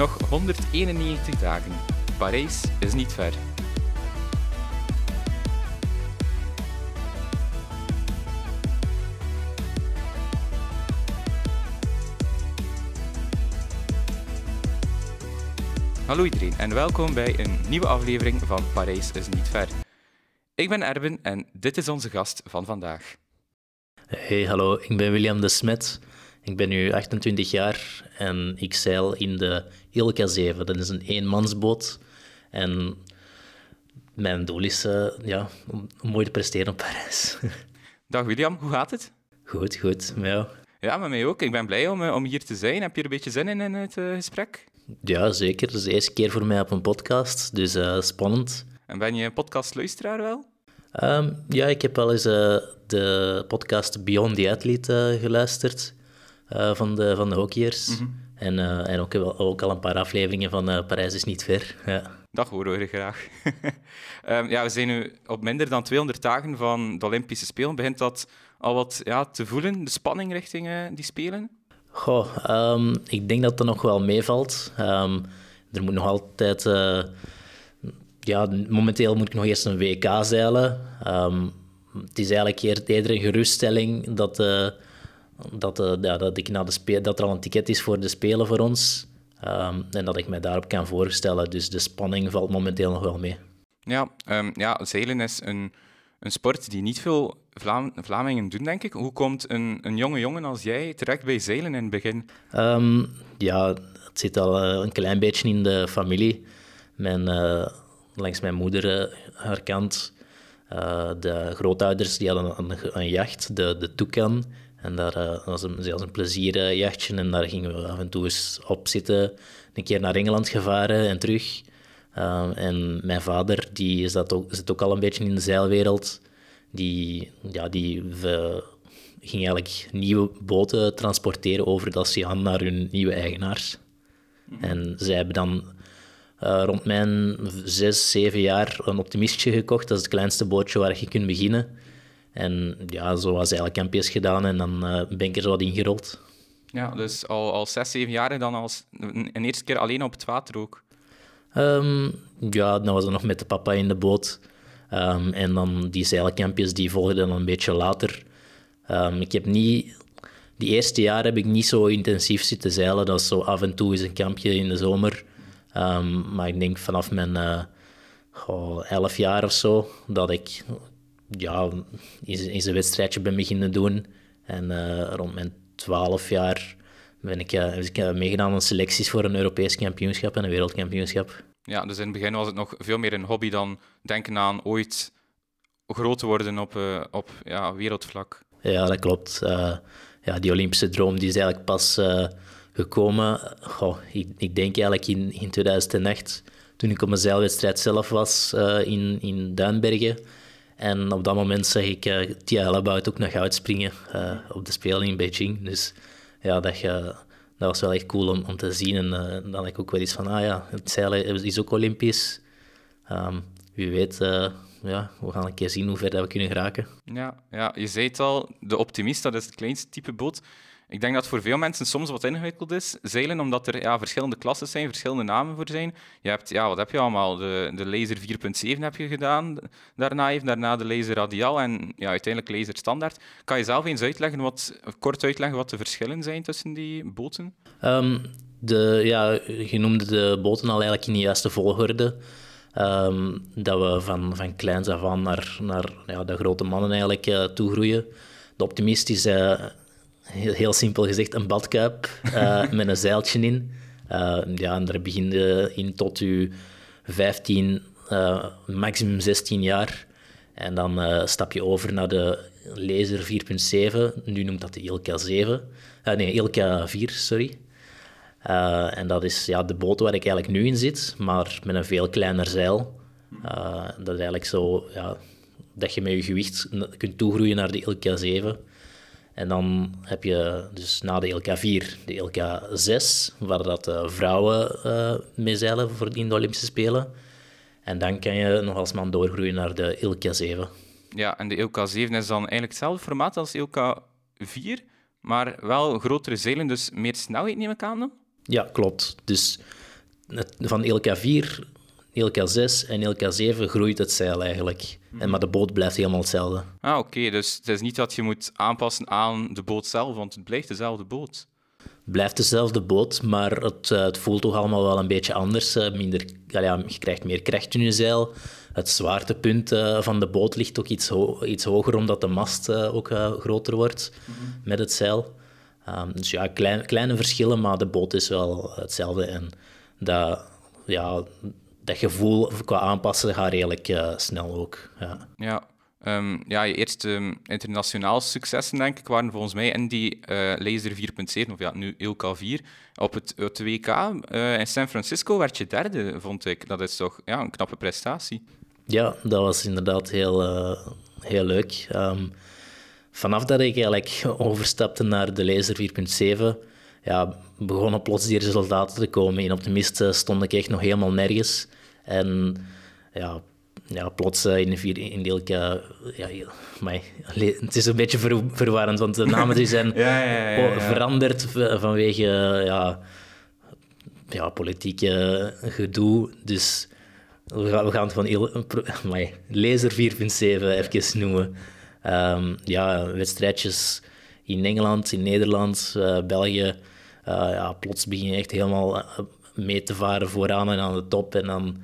Nog 191 dagen. Parijs is niet ver. Hallo iedereen en welkom bij een nieuwe aflevering van Parijs is niet ver. Ik ben Erben en dit is onze gast van vandaag. Hey, hallo, ik ben William de Smet. Ik ben nu 28 jaar en ik zeil in de Ilka 7. Dat is een eenmansboot. En mijn doel is uh, ja, om, mooi te presteren op Parijs. Dag William, hoe gaat het? Goed, goed. Met jou? Ja, met mij ook. Ik ben blij om, eh, om hier te zijn. Heb je er een beetje zin in in het uh, gesprek? Ja, zeker. Het is de eerste keer voor mij op een podcast, dus spannend. En ben je een podcastluisteraar wel? Um, ja, ik heb wel eens de podcast Beyond the Athlete geluisterd uh, van, de, van de hockeyers. Mm -hmm. En, en ook, ook al een paar afleveringen van Parijs is niet ver. Ja. Dat horen we graag. um, ja, we zijn nu op minder dan 200 dagen van de Olympische Spelen. Begint dat al wat ja, te voelen, de spanning richting die Spelen? Goh, um, ik denk dat dat nog wel meevalt. Um, er moet nog altijd... Uh, ja, momenteel moet ik nog eerst een WK zeilen. Het is eigenlijk eerder een geruststelling dat, uh, dat, uh, ja, dat, ik na de spe dat er al een ticket is voor de Spelen voor ons. en dat ik mij daarop kan voorstellen. Dus de spanning valt momenteel nog wel mee. Ja, ja zeilen is een, een sport die niet veel Vlaam Vlamingen doen, denk ik. Hoe komt een, een jonge jongen als jij terecht bij zeilen in het begin? Um, ja, het zit al uh, een klein beetje in de familie. Mijn, uh, langs mijn moeder, uh, haar kant, de grootouders die hadden een, een jacht, de, de Toucan. En daar was een, was een plezierjachtje en daar gingen we af en toe eens op zitten. Een keer naar Engeland gevaren en terug. en mijn vader die zat ook, zit ook al een beetje in de zeilwereld die, ja, die we gingen eigenlijk nieuwe boten transporteren over de oceaan naar hun nieuwe eigenaars. En zij hebben dan uh, rond mijn zes, zeven jaar een optimistje gekocht. Dat is het kleinste bootje waar je kunt beginnen. En ja, zo was eigenlijk campjes gedaan en dan uh, ben ik er zo wat ingerold. Ja, dus al, al zes, zeven jaar dan als een, een eerste keer alleen op het water ook? Um, ja, dan was er nog met de papa in de boot. Um, en dan die zeilkampjes die volgden dan een beetje later. Um, ik heb niet... Die eerste jaar heb ik niet zo intensief zitten zeilen. Dat is zo af en toe eens een kampje in de zomer. Maar ik denk vanaf mijn uh, oh, elf jaar of zo dat ik ja, eens een wedstrijdje ben beginnen doen. En uh, rond mijn twaalf jaar ben ik, uh, ik meegedaan aan selecties voor een Europees kampioenschap en een wereldkampioenschap. Ja, dus in het begin was het nog veel meer een hobby dan denken aan ooit groot te worden op, uh, op ja, wereldvlak. Ja, dat klopt. Uh, ja, die Olympische droom die is eigenlijk pas uh, gekomen. Goh, ik, ik, denk eigenlijk in, in 2008, toen ik op mijn zeilwedstrijd zelf was in, in Duinbergen. En op dat moment zag ik uh, Tia Hellebuit ook naar goud springen op de Spelen in Beijing. Dus ja, dat was wel echt cool om, om te zien. En uh, dan ik ook wel iets van, ah ja, het zeilen is ook Olympisch. Um, wie weet, ja, we gaan een keer zien hoe ver dat we kunnen geraken. Ja, ja, je zei het al, de optimist, dat is het kleinste type boot. Ik denk dat voor veel mensen soms wat ingewikkeld is, zeilen, omdat er ja, verschillende klassen zijn, verschillende namen voor zijn. Je hebt, ja, wat heb je allemaal? De, de laser 4.7 heb je gedaan, daarna heeft daarna de laser radial en ja, uiteindelijk laser standaard. Kan je zelf eens uitleggen wat, kort uitleggen wat de verschillen zijn tussen die boten? Um, de, ja, je noemde de boten al eigenlijk in de juiste volgorde. Um, dat we van, van kleins af aan naar, naar ja, de grote mannen eigenlijk uh, toegroeien. De optimist is uh, heel, heel simpel gezegd, een badkuip uh, met een zeiltje in. Uh, ja, en daar begin je in tot je 15, uh, maximum 16 jaar. En dan stap je over naar de Laser 4.7. Nu noemt dat de Ilka 7. nee, Ilka 4, sorry. en dat is ja, de boot waar ik eigenlijk nu in zit, maar met een veel kleiner zeil. dat is eigenlijk zo ja, dat je met je gewicht kunt toegroeien naar de Ilka 7. En dan heb je dus na de LK4 de LK6, waar dat uh, vrouwen uh, mee zeilen voor in de Olympische Spelen. En dan kan je nog als man doorgroeien naar de LK7. Ja, en de LK7 is dan eigenlijk hetzelfde formaat als LK4, maar wel grotere zeilen, dus meer snelheid neem ik aan dan? Ja, klopt. Dus van LK4, LK6 en LK7 groeit het zeil eigenlijk. En, maar de boot blijft helemaal hetzelfde. Ah, oké. Dus het is niet dat je moet aanpassen aan de boot zelf, want het blijft dezelfde boot. Het blijft dezelfde boot, maar het, eh, het voelt toch allemaal wel een beetje anders. eh, Minder, ja, je krijgt meer kracht in je zeil. Het zwaartepunt eh, van de boot ligt ook iets, ho- iets hoger, omdat de mast ook groter wordt met het zeil. Ehm, dus ja, klein, kleine verschillen, maar de boot is wel hetzelfde. En dat, ja, dat gevoel qua aanpassen gaat redelijk eh, snel ook. Ja. Ja. Ehm, ja, je eerste ehm, internationaal successen, denk ik, waren volgens mij in die eh, Laser 4.7, of ja, nu Ilka 4. Op het, het WK eh, in San Francisco werd je derde, vond ik. Dat is toch ja, een knappe prestatie. Ja, dat was inderdaad heel, heel leuk. Ehm, vanaf dat ik eigenlijk overstapte naar de Laser 4.7, ja, begonnen plots die resultaten te komen. In Optimist stond ik echt nog helemaal nergens. En ja, ja plots eh, in de vier, in ja, allee, het is een beetje ver- verwarrend, want de namen die zijn Ja, ja, ja, veranderd vanwege ja, ja, politieke gedoe. Dus we gaan, we gaan het van heel, amai, Laser 4.7 even noemen. Ehm, ja, wedstrijdjes in Engeland, in Nederland, eh, België. Eh, ja, plots begin je echt helemaal mee te varen vooraan en aan de top. En dan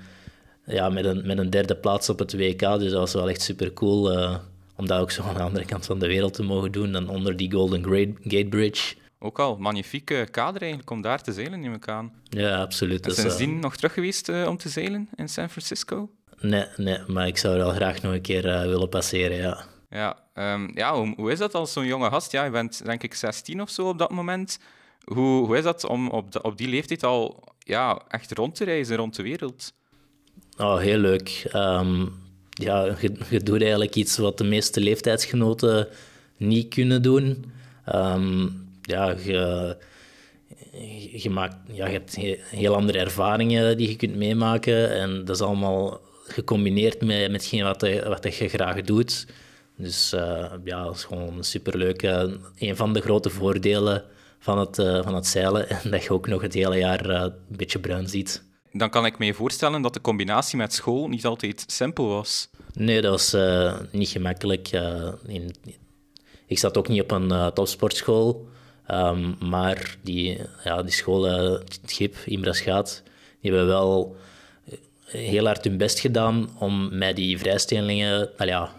ja, met, een, met een derde plaats op het WK. Dus dat was wel echt super cool. eh, om dat ook zo aan de andere kant van de wereld te mogen doen. Dan onder die Golden Gate, Gate Bridge. Ook al, magnifieke kader eigenlijk om daar te zeilen, neem ik aan. Ja, absoluut. En Dus, eh, sindsdien nog terug geweest eh, om te zeilen in San Francisco? nee, nee, maar ik zou er wel graag nog een keer willen passeren, ja. Ja, ehm, ja hoe, hoe is dat als zo'n jonge gast? Ja, je bent denk ik 16 of zo op dat moment. Hoe, hoe is dat om op, de- op die leeftijd al ja, echt rond te reizen rond de wereld? Oh, heel leuk. Ehm, ja, je, doet eigenlijk iets wat de meeste leeftijdsgenoten niet kunnen doen. Ehm, ja, je, maakt, ja, je hebt he- heel andere ervaringen die je kunt meemaken. En dat is allemaal gecombineerd met, met wat, je, wat je graag doet. Dus eh, ja, dat is gewoon superleuk. Eh, een van de grote voordelen van het, eh, van het zeilen. En dat je ook nog het hele jaar eh, een beetje bruin ziet. Dan kan ik me voorstellen dat de combinatie met school niet altijd simpel was. Nee, dat was eh, niet gemakkelijk. in, ik zat ook niet op een topsportschool, ehm, maar die, ja, die school, het GIP, Imbra Schaat, die hebben wel heel hard hun best gedaan om mij die vrijstellingen... Nou ja,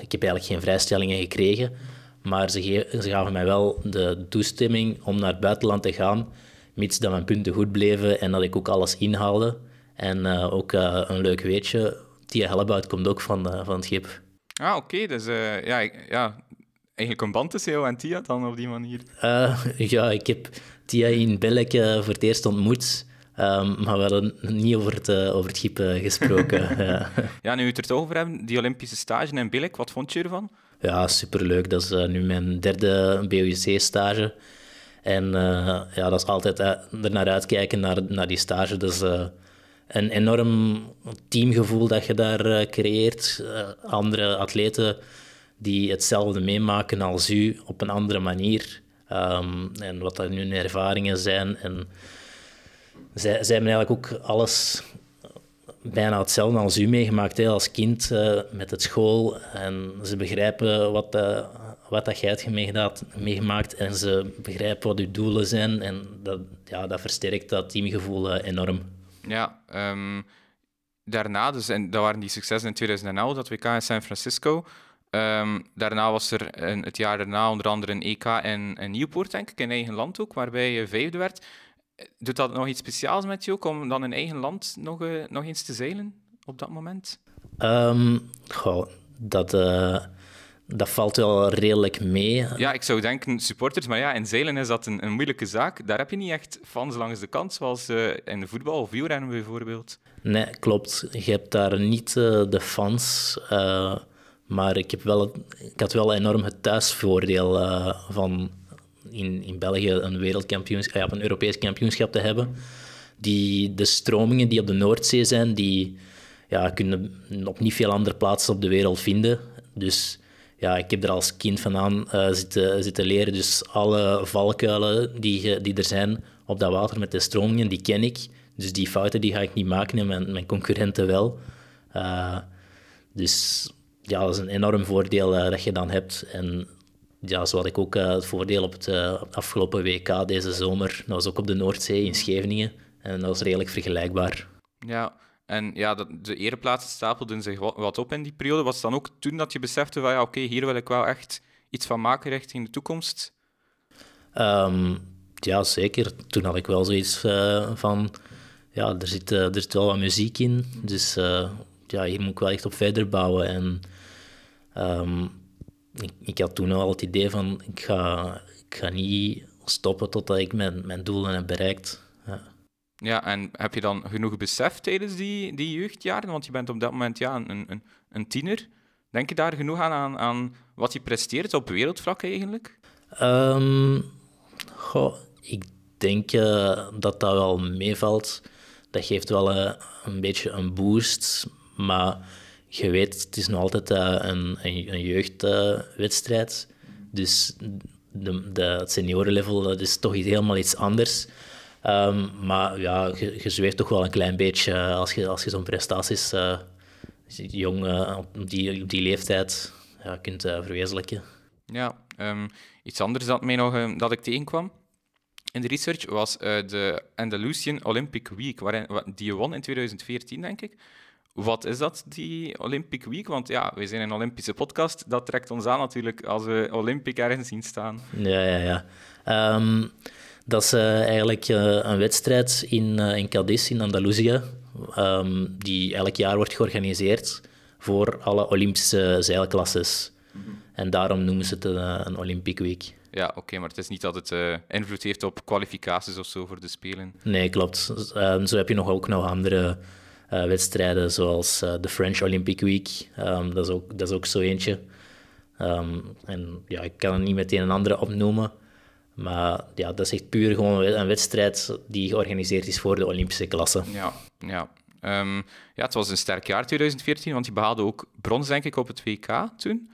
ik heb eigenlijk geen vrijstellingen gekregen, maar ze, gaven mij wel de toestemming om naar het buitenland te gaan, mits dat mijn punten goed bleven en dat ik ook alles inhaalde. En eh, ook eh, een leuk weetje, Tia Hellebout komt ook van, eh, van het schip. Ah, oké. dus eh, ja, ik- ja, eigenlijk een band tussen jou en Tia dan op die manier. Ja, ik heb Tia in België voor het eerst ontmoet, ehm, maar we hadden niet over het, over het schip gesproken. ja. Ja, nu we het er toch over hebben, die Olympische stage in Billik, wat vond je ervan? Ja, superleuk. Dat is eh, nu mijn derde BUC-stage. En eh, ja, dat is altijd eh, er naar uitkijken, naar, naar die stage. Dat is een enorm teamgevoel dat je daar creëert. Andere atleten die hetzelfde meemaken als u op een andere manier. Ehm, en wat dat nu hun ervaringen zijn. En zij, zij hebben eigenlijk ook alles bijna hetzelfde als u meegemaakt hè, als kind eh, met het school. En ze begrijpen wat, eh, wat dat jij hebt meegemaakt, en ze begrijpen wat uw doelen zijn. En dat, ja, dat versterkt dat teamgevoel eh, enorm. Ja, ehm, daarna, dus, en dat waren die successen in 2011, dat WK in San Francisco. Ehm, daarna was er een, het jaar daarna onder andere een EK in, in Nieuwpoort, denk ik, in eigen land ook, waarbij je vijfde werd. Doet dat nog iets speciaals met je ook, om dan in eigen land nog, eh, nog eens te zeilen op dat moment? Goh, dat, eh, dat valt wel redelijk mee. Ja, ik zou denken supporters, maar ja, in zeilen is dat een, een moeilijke zaak. Daar heb je niet echt fans langs de kant, zoals eh, in de voetbal of wielrennen bijvoorbeeld. Nee, klopt. Je hebt daar niet de fans. maar ik, heb wel ik had wel enorm het thuisvoordeel van in, in België een wereldkampioenschap, ja, een Europees kampioenschap te hebben. Die, de stromingen die op de Noordzee zijn, die ja, kunnen op niet veel andere plaatsen op de wereld vinden. Dus ja, ik heb er als kind vandaan eh zitten, leren. Dus alle valkuilen die, die er zijn op dat water met de stromingen, die ken ik. Dus die fouten die ga ik niet maken en mijn, concurrenten wel. Uh, dus ja, dat is een enorm voordeel uh, dat je dan hebt. En ja, zo had ik ook uh, het voordeel op het afgelopen WK deze zomer. Dat was ook op de Noordzee in Scheveningen. En dat was redelijk vergelijkbaar. Ja, en ja, dat, de ereplaatsen stapelden zich wat op in die periode. Was het dan ook toen dat je besefte van ja, oké, hier wil ik wel echt iets van maken richting de toekomst? Um, ja, zeker. Toen had ik wel zoiets uh, van... Ja, er zit, uh, er zit wel wat muziek in. Dus uh, ja, hier moet ik wel echt op verder bouwen. En um, ik, ik, had toen al het idee van... Ik ga, ik ga niet stoppen totdat ik mijn, mijn doelen heb bereikt. Ja. Ja, en heb je dan genoeg besef tijdens die, die jeugdjaren? Want je bent op dat moment ja, een, een, een tiener. Denk je daar genoeg aan, aan, aan wat je presteert op wereldvlak eigenlijk? Um, goh, ik denk uh, dat dat wel meevalt. Dat geeft wel uh, een beetje een boost. Maar je weet, het is nog altijd uh, een, een, een jeugdwedstrijd. dus de, de, het seniorenlevel dat is toch iets, helemaal iets anders. Um, maar ja, je, je zweeft toch wel een klein beetje als je, als je zo'n prestaties jong op, die, op die leeftijd ja, kunt verwezenlijken. Ja, um, iets anders dat, mij nog, um, dat ik tegenkwam in de research was de Andalusian Olympic Week, waarin, die je won in 2014, denk ik. Wat is dat, die Olympic Week? Want ja, wij zijn een Olympische podcast. Dat trekt ons aan natuurlijk als we Olympic ergens zien staan. Ja, ja, ja. Um, dat is uh, eigenlijk uh, een wedstrijd in, in Cadiz, in Andalusië, um, die elk jaar wordt georganiseerd voor alle Olympische zeilklasses. Mm -hmm. En daarom noemen ze het een, een Olympic Week. Ja, oké, maar het is niet dat het uh, invloed heeft op kwalificaties of zo voor de Spelen. Nee, klopt. Um, zo heb je nog ook nog andere uh, wedstrijden, zoals uh, de French Olympic Week. Um, dat, is ook, dat is ook zo eentje. Um, en ja, ik kan er niet meteen een andere opnoemen. Maar ja, dat is echt puur gewoon een wedstrijd die georganiseerd is voor de Olympische klasse. Ja, ja. ja, het was een sterk jaar 2014, want je behaalde ook brons, denk ik, op het WK toen.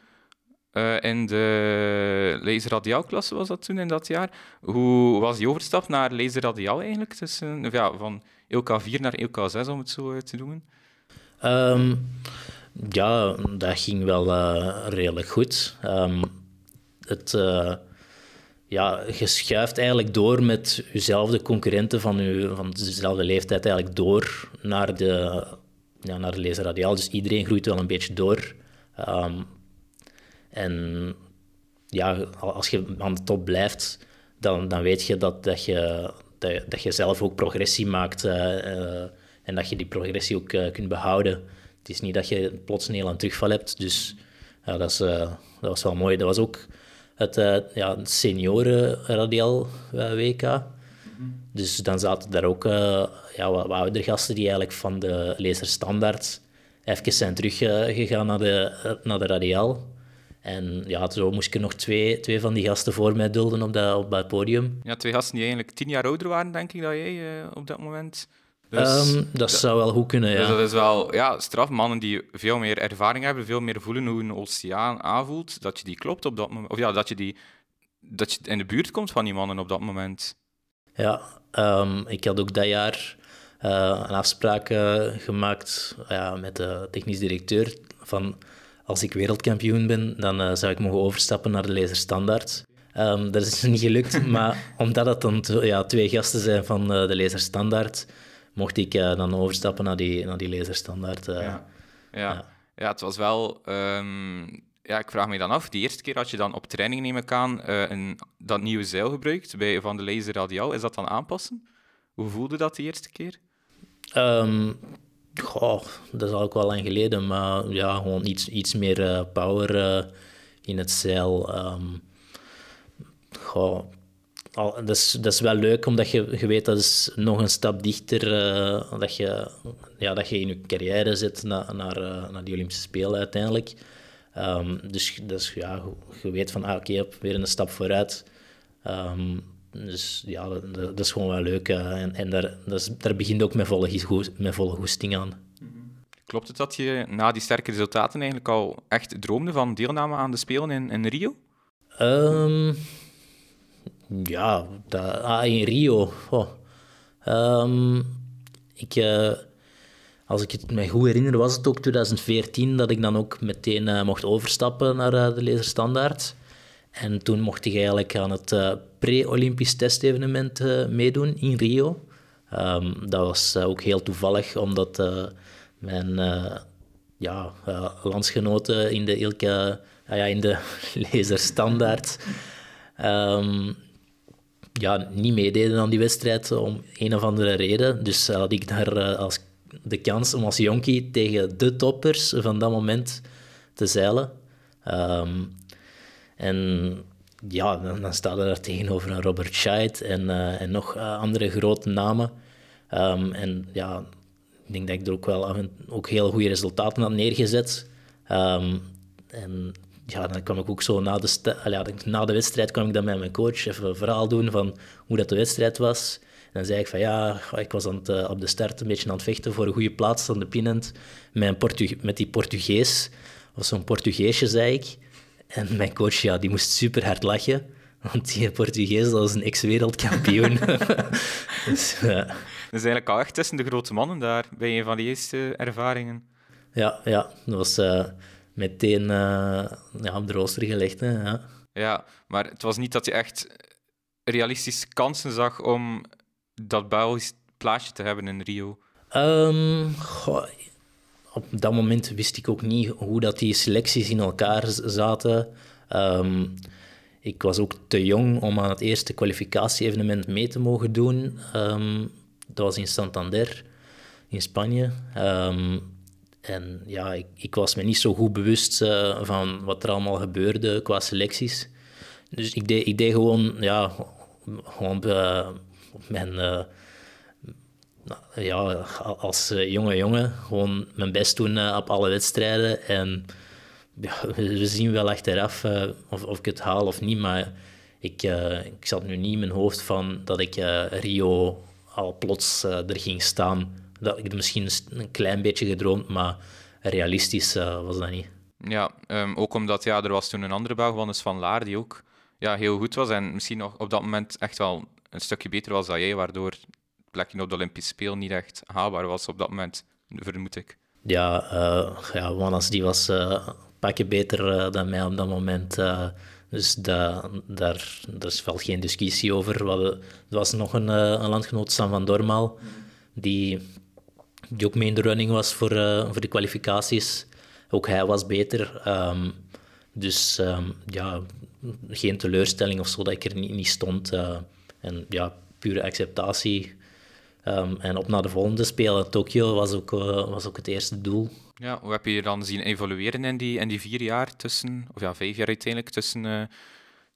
Uh, in de laserradiaalklasse was dat toen in dat jaar. Hoe was die overstap naar laserradiaal eigenlijk? Tussen, ja, van ELK4 naar ELK6, om het zo te doen? Um, ja, dat ging wel uh, redelijk goed. Um, het, uh, ja, je schuift eigenlijk door met jezelfde concurrenten van, je, van dezelfde leeftijd eigenlijk door naar de, ja, naar de laserradiaal. Dus iedereen groeit wel een beetje door. Um, en ja, als je aan de top blijft, dan, dan weet je dat, dat, je, dat, dat je zelf ook progressie maakt uh, uh, en dat je die progressie ook uh, kunt behouden. Het is niet dat je plots een heel terugval hebt. Dus ja, dat, is, dat was wel mooi. Dat was ook het, ja, het senioren radial WK. Dus dan zaten daar ook ja, wat, wat oudere gasten die eigenlijk van de laser standaard even zijn teruggegaan naar de, naar de radiaal. En ja, zo moest ik er nog twee, twee van die gasten voor mij dulden op dat, op dat podium. Ja, twee gasten die eigenlijk tien jaar ouder waren, denk ik, dat jij uh, op dat moment. Dus, um, dat, zou wel goed kunnen, ja. Dus dat is wel ja, straf. Mannen die veel meer ervaring hebben, veel meer voelen hoe een oceaan aanvoelt, dat je die klopt op dat moment. Of ja, dat je, die, dat je in de buurt komt van die mannen op dat moment. Ja, um, ik had ook dat jaar uh, een afspraak uh, gemaakt met de technisch directeur van als ik wereldkampioen ben, dan uh, zou ik mogen overstappen naar de laserstandaard. Um, dat is niet gelukt, maar omdat het dan ja, twee gasten zijn van uh, de laserstandaard, mocht ik uh, dan overstappen naar die, naar die laserstandaard. Ja. Ja. ja. Ja. het was wel... Um, ja, ik vraag me dan af, die eerste keer als je dan op training neem ik aan een, dat nieuwe zeil gebruikt bij, van de laser radiaal, is dat dan aanpassen? Hoe voelde dat de eerste keer? Um, Goh, dat is ook wel lang geleden, maar ja, gewoon iets, iets meer uh, power uh, in het zeil. Um, goh, dat, is, dat is wel leuk, omdat je, je weet dat is nog een stap dichter uh, dat, je, ja, dat je in je carrière zit na, naar, naar die Olympische Spelen uiteindelijk. Um, dus, dus ja, je weet van, ah, oké, weer een stap vooruit. Um, dus ja, dat, dat, is gewoon wel leuk. Uh, en en daar, dat is, daar begint ook met volle, met volle goesting aan. Klopt het dat je na die sterke resultaten eigenlijk al echt droomde van deelname aan de Spelen in, in Rio? Um, ja, dat, ah, in Rio. Oh. Um, ik, uh, als ik het me goed herinner, was het ook 2014 dat ik dan ook meteen uh, mocht overstappen naar uh, de laserstandaard. En toen mocht ik eigenlijk aan het pre-Olympisch testevenement meedoen in Rio. Um, dat was ook heel toevallig, omdat mijn ja, landsgenoten in de Ilke, ja, in de laserstandaard um, ja, niet meededen aan die wedstrijd om een of andere reden. Dus had ik daar als de kans om als jonkie tegen de toppers van dat moment te zeilen. Um, en ja, dan, dan staat er daar tegenover een Robert Scheid en, uh, en nog uh, andere grote namen. Um, en ja, ik denk dat ik er ook wel ook heel goede resultaten had neergezet. Um, en ja, dan kwam ik ook zo na de, ja, na de wedstrijd kwam ik dan met mijn coach even een verhaal doen van hoe dat de wedstrijd was. En dan zei ik van ja, ik was aan het, uh, op de start een beetje aan het vechten voor een goede plaats aan de pinnend met, met die Portugees. Of zo'n Portugeesje, zei ik. En mijn coach, ja, die moest super hard lachen. Want die Portugees, dat was een ex-wereldkampioen. dus, uh... Dat is eigenlijk al echt tussen de grote mannen daar, bij een van die eerste ervaringen. Ja, ja dat was uh, meteen uh, ja, op de rooster gelegd. Hè, ja. ja, maar het was niet dat je echt realistische kansen zag om dat Belgisch plaatje te hebben in Rio? Um, op dat moment wist ik ook niet hoe dat die selecties in elkaar zaten. Um, ik was ook te jong om aan het eerste kwalificatie-evenement mee te mogen doen. Um, dat was in Santander, in Spanje. en ja, ik, ik, was me niet zo goed bewust uh, van wat er allemaal gebeurde qua selecties. Dus ik deed, ik deed gewoon, ja, gewoon uh, mijn, uh, ja, als uh, jonge jongen gewoon mijn best doen uh, op alle wedstrijden. En ja, we zien wel achteraf of, of ik het haal of niet, maar ik, ik zat nu niet in mijn hoofd van dat ik Rio al plots er ging staan. Dat ik misschien een klein beetje gedroomd, maar realistisch was dat niet. Ja, um, ook omdat ja, er was toen een andere bouw, Van Laar, die ook ja, heel goed was en misschien nog op dat moment echt wel een stukje beter was dan jij, waardoor plekje op de Olympische Spelen niet echt haalbaar was op dat moment, vermoed ik. Ja, uh, ja Wannes die was uh, een pakje beter uh, dan mij op dat moment. dus da, daar, daar is wel geen discussie over. er was nog een, een landgenoot, Sam van Dormaal, die, ook mee in de running was voor, voor de kwalificaties. Ook hij was beter. Um, dus um, ja, geen teleurstelling of zo dat ik er niet, niet stond. En ja, pure acceptatie. Um, en op naar de volgende Spelen. Tokio was ook, uh, was ook het eerste doel. Ja, hoe heb je je dan zien evolueren in die, in die vier jaar tussen, of ja, vijf jaar uiteindelijk, tussen, uh,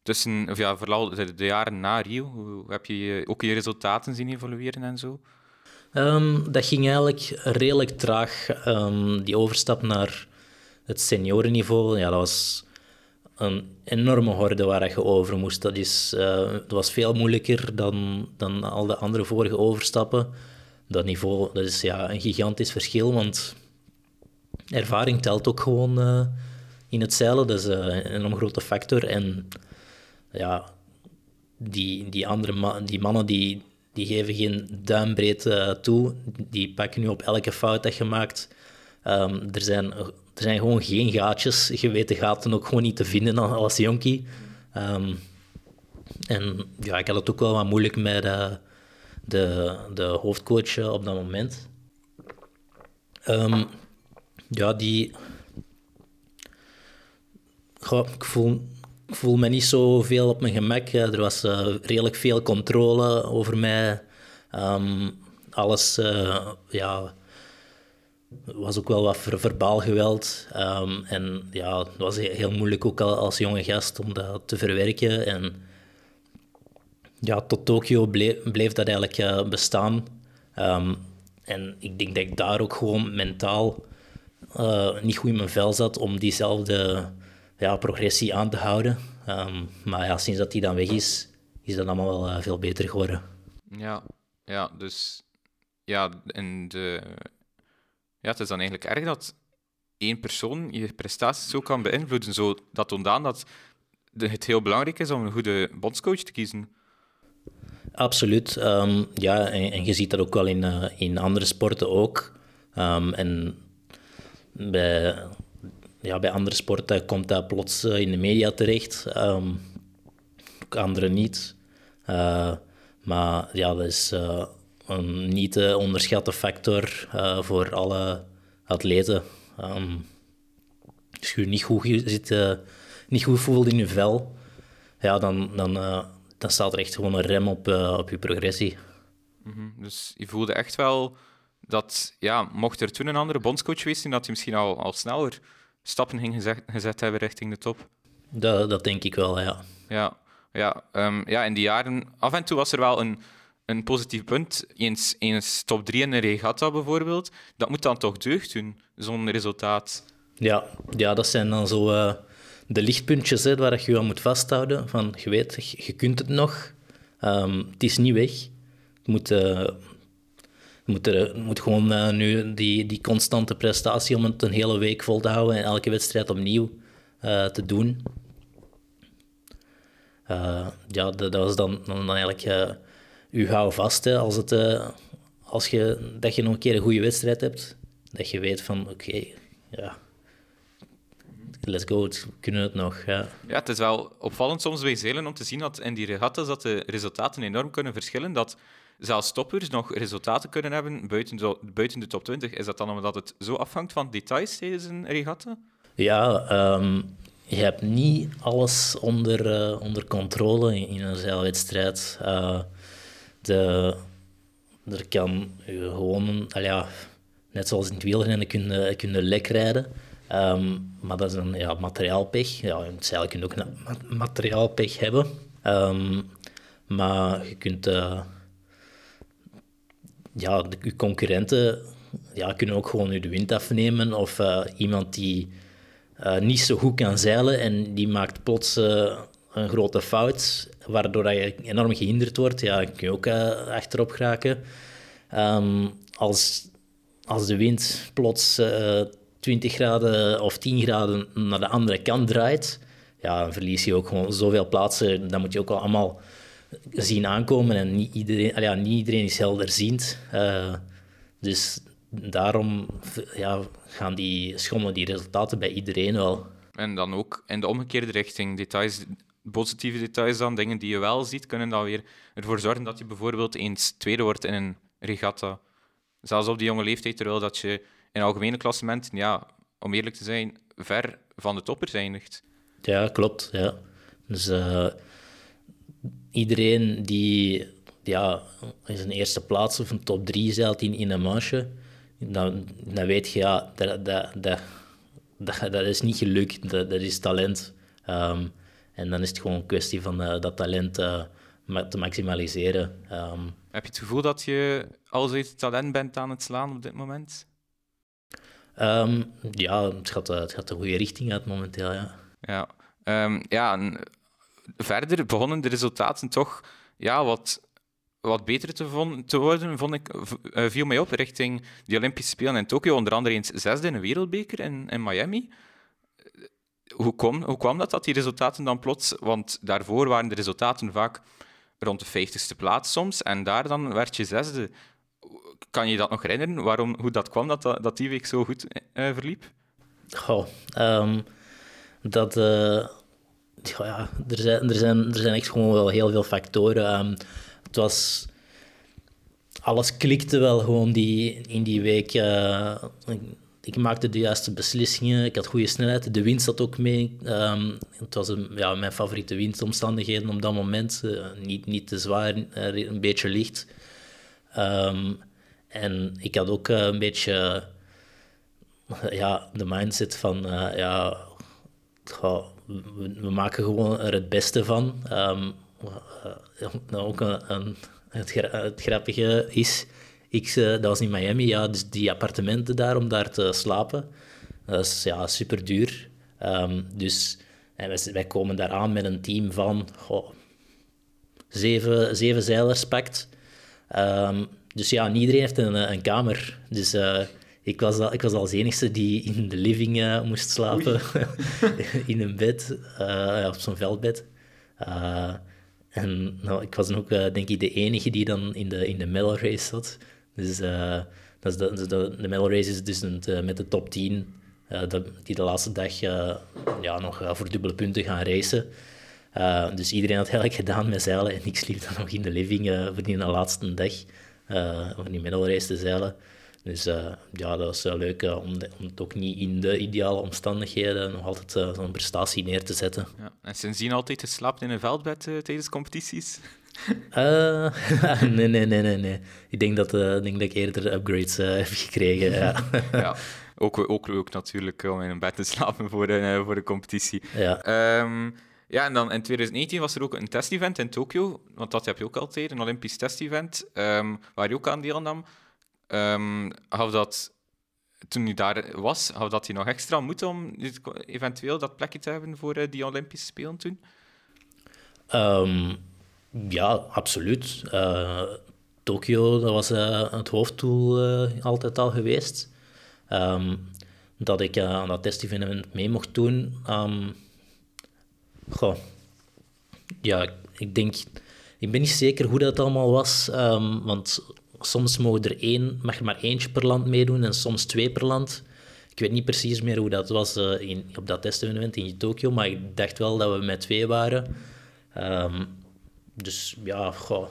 tussen of ja, vooral de, de, jaren na Rio? Hoe heb je ook je resultaten zien evolueren en zo? Um, dat ging eigenlijk redelijk traag. Um, die overstap naar het seniorenniveau, ja, dat was een enorme horde waar je over moest. Dat, is, dat was veel moeilijker dan, dan al de andere vorige overstappen. Dat niveau dat is ja, een gigantisch verschil, want ervaring telt ook gewoon uh, in het zeilen. Dat is uh, een enorm grote factor. En ja, die, die andere die mannen die, die geven geen duimbreed toe. Die pakken nu op elke fout dat je maakt. Um, er zijn er zijn gewoon geen gaatjes. Je weet de gaten ook gewoon niet te vinden als jonkie. Um, en ja, ik had het ook wel wat moeilijk met uh, de, de hoofdcoach uh, op dat moment. Um, ja, die... Ik, voel, voel me niet zo veel op mijn gemak. Er was redelijk veel controle over mij. Um, alles, ja was ook wel wat verbaal geweld. Um, en ja, het was heel moeilijk ook als jonge gast om dat te verwerken. En ja, tot Tokio bleef, dat eigenlijk uh, bestaan. Um, en ik denk dat ik daar ook gewoon mentaal uh, niet goed in mijn vel zat om diezelfde ja, progressie aan te houden. Um, maar ja, sinds dat die dan weg is, is dat allemaal wel uh, veel beter geworden. Ja, ja dus ja, in de ja, het is dan eigenlijk erg dat één persoon je prestaties zo kan beïnvloeden. Zo, dat toont aan dat het heel belangrijk is om een goede bondscoach te kiezen. Absoluut. Ehm, ja, en, je ziet dat ook wel in, uh, in andere sporten ook. Um, en bij, ja, bij andere sporten komt dat plots in de media terecht. Um, andere niet. Uh, maar ja, dat is een niet te onderschatte factor uh, voor alle atleten. Um, als je niet goed, zit, niet goed voelt in je vel, ja, dan, dan, dan staat er echt gewoon een rem op, op je progressie. Mm -hmm. Dus je voelde echt wel dat, ja, mocht er toen een andere bondscoach geweest zijn, dat hij misschien al, al sneller stappen ging gezet, gezet hebben richting de top? Dat, dat denk ik wel, ja. Ja, ja, um, ja, in die jaren, af en toe was er wel een, een positief punt. Eens, eens top 3 in een regatta bijvoorbeeld. Dat moet dan toch deugd doen, zo'n resultaat. Ja, ja, dat zijn dan zo uh, de lichtpuntjes hè, waar je je aan moet vasthouden. Van, je weet, je, je kunt het nog. Um, het is niet weg. Het moet, uh, moet, er, moet gewoon uh, nu die, die constante prestatie om het een hele week vol te houden en elke wedstrijd opnieuw te doen. Ja, dat, dat, was dan, dan, eigenlijk u hou vast. Hè, als, het, uh, als je, dat je nog een keer een goede wedstrijd hebt, dat je weet van oké, okay, ja, let's go, we kunnen het nog. Ja. ja, het is wel opvallend soms bij zeilen om te zien dat in die regatta's dat de resultaten enorm kunnen verschillen. Dat zelfs toppers nog resultaten kunnen hebben buiten de, buiten de top 20. Is dat dan omdat het zo afhangt van details tijdens een regatta? Ja, um, je hebt niet alles onder, uh, onder controle in, in een zeilwedstrijd. Uh, de, er kan je gewoon, ja, net zoals in het wielrennen, kun je, kun je lek rijden. Um, maar dat is een ja, materiaalpech. Ja, in het zeil kun je ook een materiaalpech hebben. Um, maar je kunt... Uh, ja, de, je concurrenten ja, kunnen ook gewoon je de wind afnemen. Of uh, iemand die uh, niet zo goed kan zeilen en die maakt plots een grote fout, waardoor je enorm gehinderd wordt, ja, dan kun je ook uh, achterop geraken. Um, als, als de wind plots 20 graden of 10 graden naar de andere kant draait, ja, dan verlies je ook gewoon zoveel plaatsen. Dat moet je ook allemaal zien aankomen. En niet iedereen, ja, niet iedereen is helderziend. dus daarom ja, gaan die schommelen die resultaten bij iedereen wel. En dan ook in de omgekeerde richting, details, positieve details dan, dingen die je wel ziet, kunnen dan weer ervoor zorgen dat je bijvoorbeeld eens tweede wordt in een regatta. Zelfs op die jonge leeftijd, terwijl dat je in algemene klassementen, ja, om eerlijk te zijn, ver van de toppers eindigt. Ja, klopt. Ja. Dus uh, iedereen die ja, in zijn eerste plaats of een top 3 zeilt in, een manche, dan, dan weet je, ja, dat, dat, dat, dat, is niet geluk, dat, dat is talent. Um, en dan is het gewoon een kwestie van uh, dat talent uh, te maximaliseren. Um, Heb je het gevoel dat je al zoiets talent bent aan het slaan op dit moment? Um, ja, het gaat, eh, het gaat de goede richting uit momenteel, ja. Ja, ja verder begonnen de resultaten toch ja, wat wat beter te, te worden, vond ik, viel mij op richting de Olympische Spelen in Tokio. Onder andere eens zesde in een wereldbeker in, in Miami. Hoe, kom, hoe kwam dat, dat die resultaten dan plots... Want daarvoor waren de resultaten vaak rond de vijftigste plaats soms. En daar dan werd je zesde. Kan je dat nog herinneren, waarom, hoe dat kwam, dat, dat die week zo goed uh, verliep? Goh, um, dat... Uh, ja, er, zijn, er, zijn, er zijn echt gewoon wel heel veel factoren. Um, het was... Alles klikte wel gewoon die, in die week. Ik maakte de juiste beslissingen, ik had goede snelheid. De wind zat ook mee. Um, het was ja, mijn favoriete windomstandigheden op dat moment. Uh, niet, niet te zwaar, uh, een beetje licht. Um, en ik had ook een beetje ja, de mindset van... ja, we, maken gewoon er het beste van. Um, nou ook een, het, grappige is, ik, eh, dat was in Miami, ja, dus die appartementen daar om daar te slapen, dat is ja, super duur. Um, dus en wij, wij, komen daar aan met een team van zeven, zeven zeilers pakt. Um, dus ja, iedereen heeft een, een kamer. Dus uh, ik, was, ik was als enige die in de living uh, moest slapen. in een bed, uh, op zo'n veldbed. en nou, ik was ook, denk ik, de enige die dan in de, in de medal race zat. Dus, dat is de, de, medal race is dus uh, met de top 10 die de laatste dag ja, nog voor dubbele punten gaan racen. dus iedereen had eigenlijk gedaan met zeilen en ik sliep dan nog in de living voor die laatste dag van die medal race te zeilen. Dus ja, dat wel leuk om, om het ook niet in de ideale omstandigheden nog altijd zo'n prestatie neer te zetten. Ja. En sindsdien altijd geslapen in een veldbed tijdens competities? nee, nee, nee, nee, nee. Ik denk dat, ik denk dat ik eerder upgrades heb gekregen. ja. ja. Ook, ook leuk natuurlijk om in een bed te slapen voor de, voor de competitie. Ja. Um, ja, en dan in 2019 was er ook een testevent in Tokio, want dat heb je ook altijd, een Olympisch testevent, um, waar je ook aan deelnam. Um, dat, toen je daar was, had dat je nog extra moed om eventueel dat plekje te hebben voor uh, die Olympische Spelen toen? Um, ja, absoluut. Uh, Tokio, dat was uh, het hoofddoel altijd al geweest. Um, dat ik aan dat testevenement mee mocht doen. goh. Ja, ik denk... Ik ben niet zeker hoe dat allemaal was, want soms mogen er één, mag er maar eentje per land meedoen en soms twee per land. Ik weet niet precies meer hoe dat was in, op dat testevenement in Tokio, maar ik dacht wel dat we met twee waren. Um, dus ja, goh,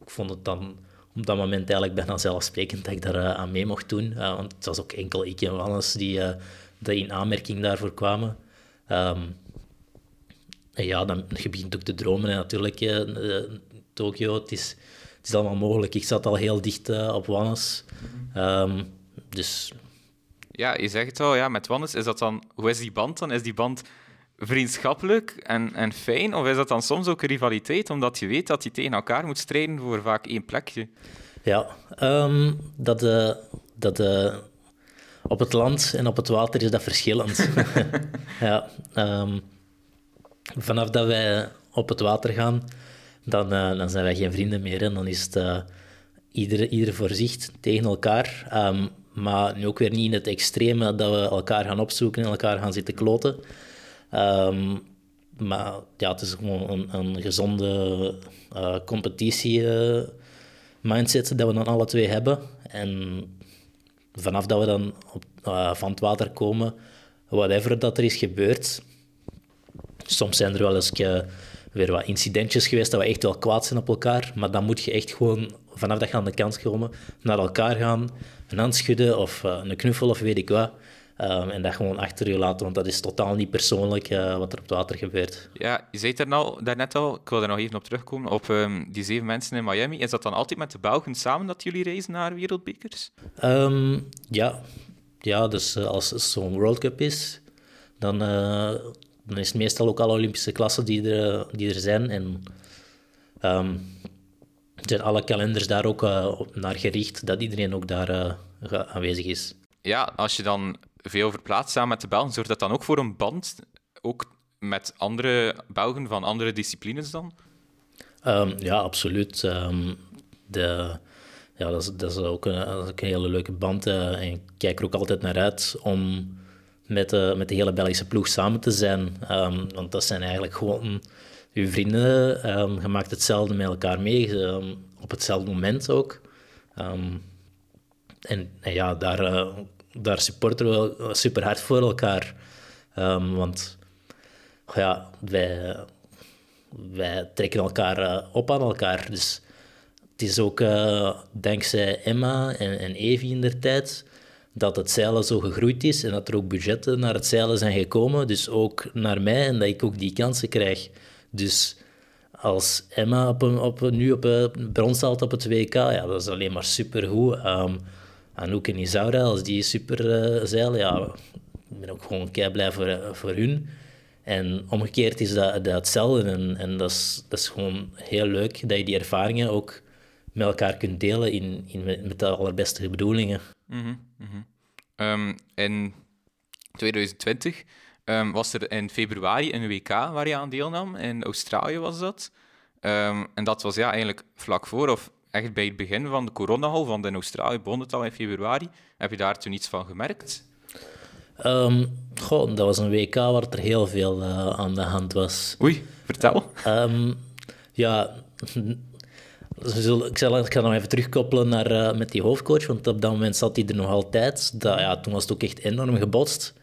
ik vond het dan op dat moment eigenlijk bijna zelfsprekend dat ik daar uh, aan mee mocht doen. Uh, want het was ook enkel ik en Wannes die, die in aanmerking daarvoor kwamen. Um, en ja, dan je begint ook te dromen en natuurlijk. Tokio, het is het is allemaal mogelijk. Ik zat al heel dicht op Wannes. Um, dus... Ja, je zegt het al, ja, met Wannes, is dat dan... Hoe is die band dan? Is die band vriendschappelijk en, en fijn? Of is dat dan soms ook een rivaliteit, omdat je weet dat je tegen elkaar moet strijden voor vaak één plekje? Ja, um, dat... Uh, dat uh, op het land en op het water is dat verschillend. ja, um, vanaf dat wij op het water gaan, dan, uh, dan zijn wij geen vrienden meer. En dan is het ieder, ieder voor zich tegen elkaar. Um, maar nu ook weer niet in het extreme dat we elkaar gaan opzoeken en elkaar gaan zitten kloten. Um, maar ja, het is gewoon een, gezonde uh, competitie-mindset dat we dan alle twee hebben. En vanaf dat we dan op, van het water komen, whatever dat er is gebeurd, soms zijn er wel eens weer wat incidentjes geweest dat we echt wel kwaad zijn op elkaar. Maar dan moet je echt gewoon vanaf dat je aan de kant komen naar elkaar gaan, een hand schudden of een knuffel of weet ik wat. Um, en dat gewoon achter je laten, want dat is totaal niet persoonlijk uh, wat er op het water gebeurt. Ja, je zei het er nou, daarnet al, ik wil er nog even op terugkomen, op um, die zeven mensen in Miami. Is dat dan altijd met de Belgen samen dat jullie reizen naar wereldbekers? Um, ja. ja, dus uh, als zo'n World Cup is, dan dan is het meestal ook alle Olympische klassen die er, die er zijn. En zijn alle kalenders daar ook uh, naar gericht, dat iedereen ook daar uh, aanwezig is. Ja, als je dan veel verplaatst samen met de Belgen, zorgt dat dan ook voor een band, ook met andere Belgen van andere disciplines dan? Um, ja, absoluut. Um, de, ja, dat, is, dat, ook een, hele leuke band. Uh, en ik kijk er ook altijd naar uit om met de, met de hele Belgische ploeg samen te zijn. Um, want dat zijn eigenlijk gewoon uw vrienden. Je maakt hetzelfde met elkaar mee, op hetzelfde moment ook. En, en, ja, daar, uh, daar supporteren we super hard voor elkaar. want ja, wij, trekken elkaar uh, op aan elkaar. Dus het is ook uh, dankzij Emma en, en Evie in der tijd dat het zeilen zo gegroeid is en dat er ook budgetten naar het zeilen zijn gekomen. Dus ook naar mij en dat ik ook die kansen krijg. Dus als Emma op op nu op een brons staat op het WK, ja, dat is alleen maar supergoed. Um, Anouk en Isaura, als die super uh, zeilen, ja, ik ben ook gewoon kei blij voor, uh, voor hun. En omgekeerd is dat, dat hetzelfde. En, en dat, is, dat is gewoon heel leuk dat je die ervaringen ook met elkaar kunt delen in, in, met de allerbeste bedoelingen. Mm -hmm. in 2020 um, was er in februari een WK waar je aan deelnam. In Australië was dat. Um, en dat was ja, eigenlijk vlak voor, of echt bij het begin van de coronagolf, want in Australië begon het al in februari. Heb je daar toen iets van gemerkt? Um, goh, dat was een WK waar er heel veel uh, aan de hand was. Oei, vertel. Um, Ja, ik, zal, ik ga nog even terugkoppelen naar, uh, met die hoofdcoach, want op dat moment zat hij er nog altijd. Dat, ja, toen was het ook echt enorm gebotst.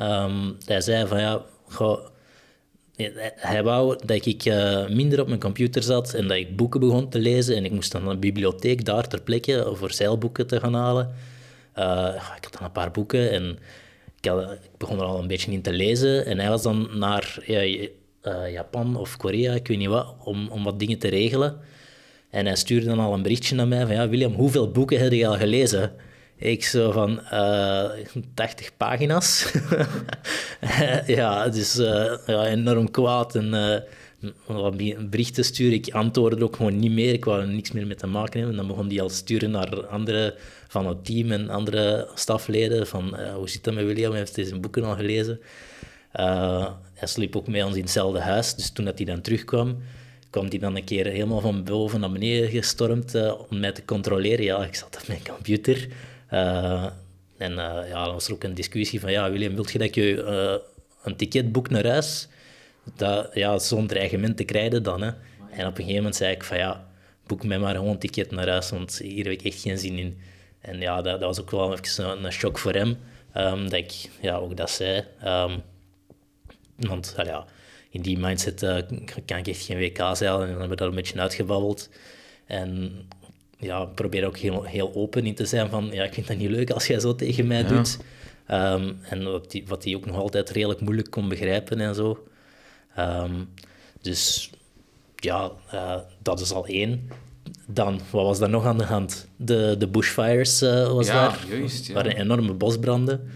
Um, hij zei van ja, goh, hij wou dat ik uh, minder op mijn computer zat en dat ik boeken begon te lezen. En ik moest dan naar de bibliotheek daar ter plekke voor zeilboeken te gaan halen. Uh, ik had dan een paar boeken en ik, begon er al een beetje in te lezen. En hij was dan naar ja, Japan of Korea, ik weet niet wat, om, om wat dingen te regelen. En hij stuurde dan al een berichtje naar mij van, ja, William, hoeveel boeken heb je al gelezen? Ik zo van, uh, eh, 80 pagina's. ja, dus uh, ja, enorm kwaad en uh, berichten sturen. Ik antwoordde ook gewoon niet meer. Ik wou er niks meer mee te maken hebben. En dan begon hij al sturen naar andere van het team en andere stafleden. Van, hoe zit dat met William? Hij heeft deze boeken al gelezen. hij sliep ook met ons in hetzelfde huis. Dus toen dat hij dan terugkwam kwam die dan een keer helemaal van boven naar beneden gestormd om mij te controleren. Ja, ik zat op mijn computer. Uh, en uh, ja, dan was er ook een discussie van, ja, William, wilt je dat je een ticket boekt naar huis? Dat, ja, zo'n dreigement te krijgen dan. Hè. En op een gegeven moment zei ik van, ja, boek mij maar gewoon een ticket naar huis, want hier heb ik echt geen zin in. En ja, dat, dat was ook wel even een, een shock voor hem, um, dat ik ja, ook dat zei. Um, want ja, in die mindset kan ik echt geen WK zeilen. En dan hebben we daar een beetje uitgebabbeld. En ja, probeer ook heel, heel open in te zijn van, ja, ik vind dat niet leuk als jij zo tegen mij doet. Um, en wat die, wat die ook nog altijd redelijk moeilijk kon begrijpen en zo. Um, dus ja, uh, dat is al één. Dan, wat was daar nog aan de hand? De, de bushfires uh, was ja, daar. Juist, ja. waren enorme bosbranden.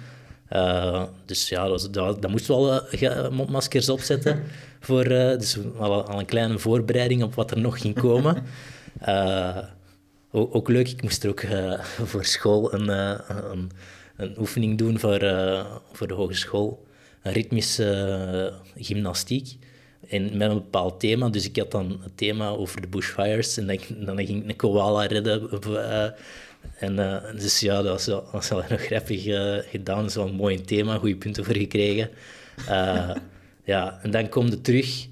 Uh, dus ja, dat, dat, dat moest wel uh, mondmaskers opzetten. voor, dus al, al, een kleine voorbereiding op wat er nog ging komen. Ook, ook, leuk, ik moest er ook voor school een, een, een, oefening doen voor, voor de hogeschool. Ritmische gymnastiek. En met een bepaald thema. Dus ik had dan het thema over de bushfires. En dan, dan ging ik een koala redden en dus ja, dat was wel, was wel nog grappig gedaan. Dat is wel een mooi thema, goede punten voor gekregen. Ja, en dan komt het terug.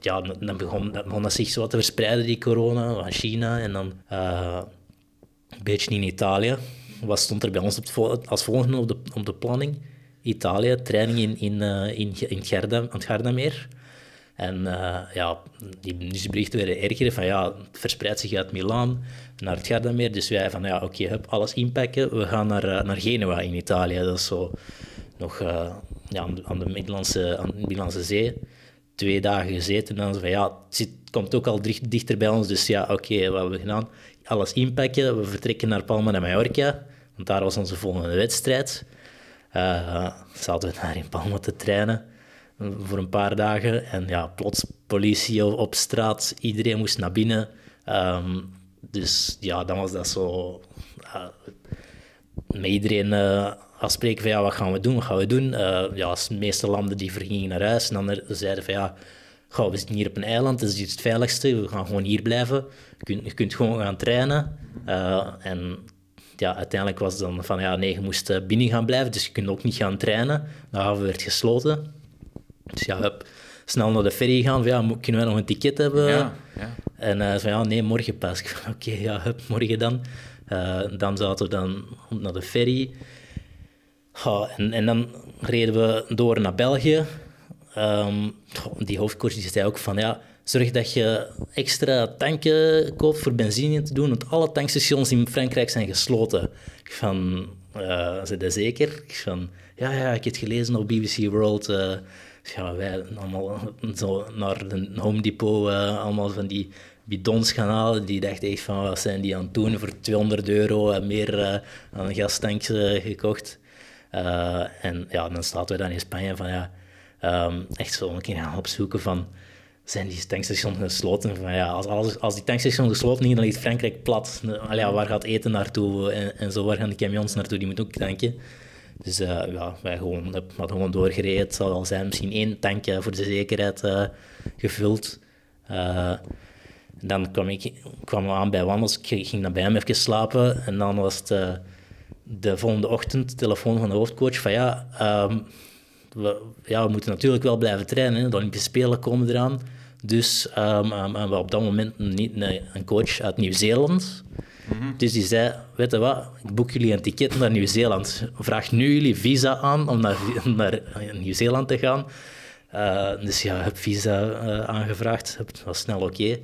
Ja, dan begon, dan begon dat zich zo te verspreiden, die corona, van China. En dan een beetje in Italië. Wat stond er bij ons op als volgende op de, op de planning? Italië, training in, in, in, in Gerda, het Gardameer. En uh, ja, die nieuwsberichten werden erger van ja, het verspreidt zich uit Milaan naar het Gardameer. Dus wij van ja, oké, okay, hup, alles inpakken. We gaan naar, uh, naar Genua in Italië. Dat is zo nog uh, ja, aan, de, Middellandse, aan de Middellandse Zee. Twee dagen gezeten en dan van ja, het, zit, komt ook al dichter bij ons. Dus ja, oké, wat hebben we gedaan? Alles inpakken. We vertrekken naar Palma de Mallorca, want daar was onze volgende wedstrijd. zaten we daar in Palma te trainen voor een paar dagen. En ja, plots politie op straat, iedereen moest naar binnen. Um, dus ja, dan was dat zo... Uh, met iedereen uh, afspreken van ja, wat gaan we doen, wat gaan we doen? Uh, ja, de meeste landen die vergingen naar huis. En dan zeiden van ja, we zitten hier op een eiland, dat is hier het veiligste, we gaan gewoon hier blijven. Je kunt, je kunt gewoon gaan trainen. en ja, uiteindelijk was het dan van ja, nee, je moest binnen gaan blijven, dus je kunt ook niet gaan trainen. De haven werd gesloten. Dus ja, hup, snel naar de ferry gaan. Van, ja, kunnen wij nog een ticket hebben? Ja, ja. En uh, van ja, nee, morgen pas. Oké, ja, hup, morgen dan. Uh, dan zaten we dan naar de ferry. En, en dan reden we door naar België. Um, die hoofdkoers die zei ook van ja, zorg dat je extra tanken koopt voor benzine te doen, want alle tankstations in Frankrijk zijn gesloten. Van, uh, ze dat zeker? Van, ja, ja, ik heb het gelezen op BBC World. Uh, ja, wij allemaal zo naar de Home Depot uh, allemaal van die bidons gaan halen. Die dachten echt van, wat zijn die aan het doen? Voor 200 euro en meer aan gastanks uh, gekocht. En ja, dan staat we dan in Spanje van, ja, um, echt zo een keer gaan opzoeken van, zijn die tankstations gesloten? Van, ja, als, als, als die tankstations gesloten zijn, dan ligt Frankrijk plat. Allee, waar gaat eten naartoe? En, en zo, waar gaan de camions naartoe? Die moeten ook tanken. Dus uh, ja, wij gewoon, hadden gewoon doorgereden. Het zal wel zijn, misschien één tankje voor de zekerheid gevuld. Dan kwam ik kwam aan bij Wandels, ik ging dan bij hem even slapen. En dan was het de volgende ochtend telefoon van de hoofdcoach van ja, um, we, ja, we moeten natuurlijk wel blijven trainen. De Olympische Spelen komen eraan. Dus um, um, we op dat moment niet een, een coach uit Nieuw-Zeeland. Dus die zei, weet je wat, ik boek jullie een ticket naar Nieuw-Zeeland. Vraag nu jullie visa aan om naar, naar Nieuw-Zeeland te gaan. Uh, dus ja, ik heb visa uh, aangevraagd. Het was snel oké.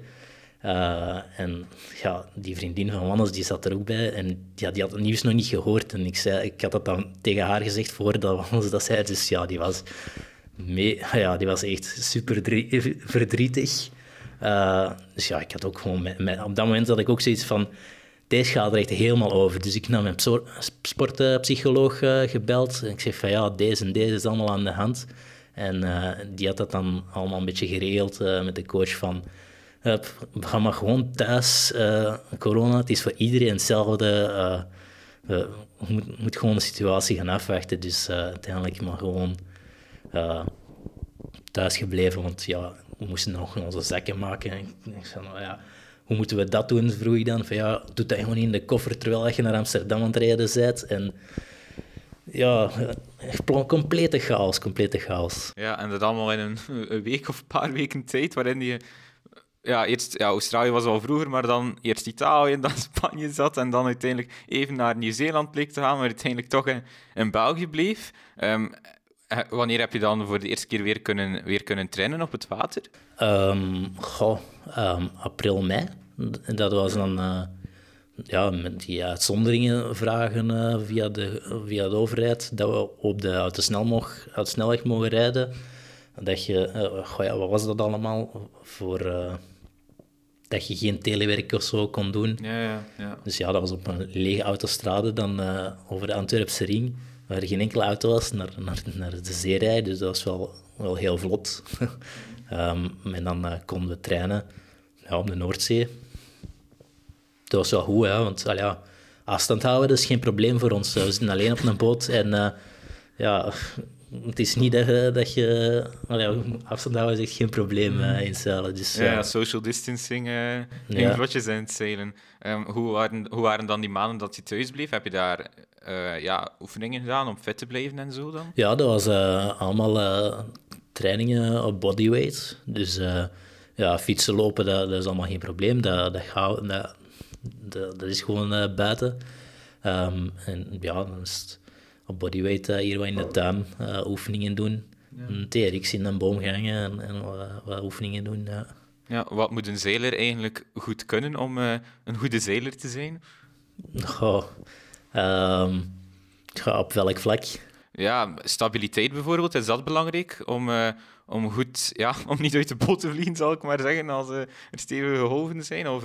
Uh, en ja, die vriendin van Wannes die zat er ook bij en ja, die had het nieuws nog niet gehoord. En ik, zei, ik had dat dan tegen haar gezegd voordat Wannes dat zei. Dus ja, die was, mee, ja, die was echt super verdrietig. Uh, dus ja, ik had ook gewoon... Op dat moment had ik ook zoiets van... Deze gaat er echt helemaal over. Dus ik nam mijn sportpsycholoog uh, gebeld. En ik zeg van ja, deze en deze is allemaal aan de hand. En die had dat dan allemaal een beetje geregeld met de coach van we gaan maar gewoon thuis. Uh, corona, het is voor iedereen hetzelfde. Uh, we moeten moet gewoon de situatie gaan afwachten. Dus uh, uiteindelijk maar gewoon thuis gebleven. Want ja, we moesten nog onze zakken maken. En ik zei, nou ja, hoe moeten we dat doen? Vroeg ik dan. Van, ja, doe dat gewoon in de koffer terwijl je naar Amsterdam aan het rijden bent. En ja, complete chaos, complete chaos. Ja, en dat allemaal in een, een week of een paar weken tijd, waarin je ja, eerst Australië was al vroeger, maar dan eerst Italië, dan Spanje zat en dan uiteindelijk even naar Nieuw-Zeeland bleek te gaan, maar uiteindelijk toch in, in België bleef. Um, wanneer heb je dan voor de eerste keer weer kunnen, weer kunnen trainen op het water? Um, goh, um, april, mei. Dat was dan uh, ja, met die uitzonderingen vragen uh, via, de, via de overheid dat we op de autosnelweg, snelweg mogen rijden. Dat je, goh, ja, wat was dat allemaal voor dat je geen telewerk of zo kon doen. Ja, ja, ja. Dus ja, dat was op een lege autostrade dan uh, over de Antwerpse ring, waar er geen enkele auto was, naar, naar, naar de zee rijden. Dus dat was wel, wel heel vlot. um, en dan uh, konden we trainen ja, op de Noordzee. Dat was wel goed, hè, want al ja, afstand houden dat is geen probleem voor ons. We zitten alleen op een boot en uh, ja, het is niet dat je, dat je afstand houden is echt geen probleem uh, in zeilen. Dus, ja, social distancing uh, in ja. vlotjes. Um, hoe, waren, hoe waren dan die maanden dat je thuis bleef? Heb je daar ja, oefeningen gedaan om fit te blijven en zo dan? Ja, dat was allemaal trainingen op bodyweight. Dus ja, fietsen, lopen, dat, dat, is allemaal geen probleem. Dat, dat, dat, dat, dat is gewoon buiten. Um, en ja, dan is het op bodyweight uh, hier wat in de tuin uh, oefeningen doen. Ja. Een TRX in een boom gangen en, en wat, wat, oefeningen doen. Ja. ja, wat moet een zeiler eigenlijk goed kunnen om uh, een goede zeiler te zijn? Goh, um, op welk vlak? Ja, stabiliteit bijvoorbeeld, is dat belangrijk? Om, om goed, ja, om niet uit de boot te vliegen, zal ik maar zeggen, als er stevige golven zijn? Of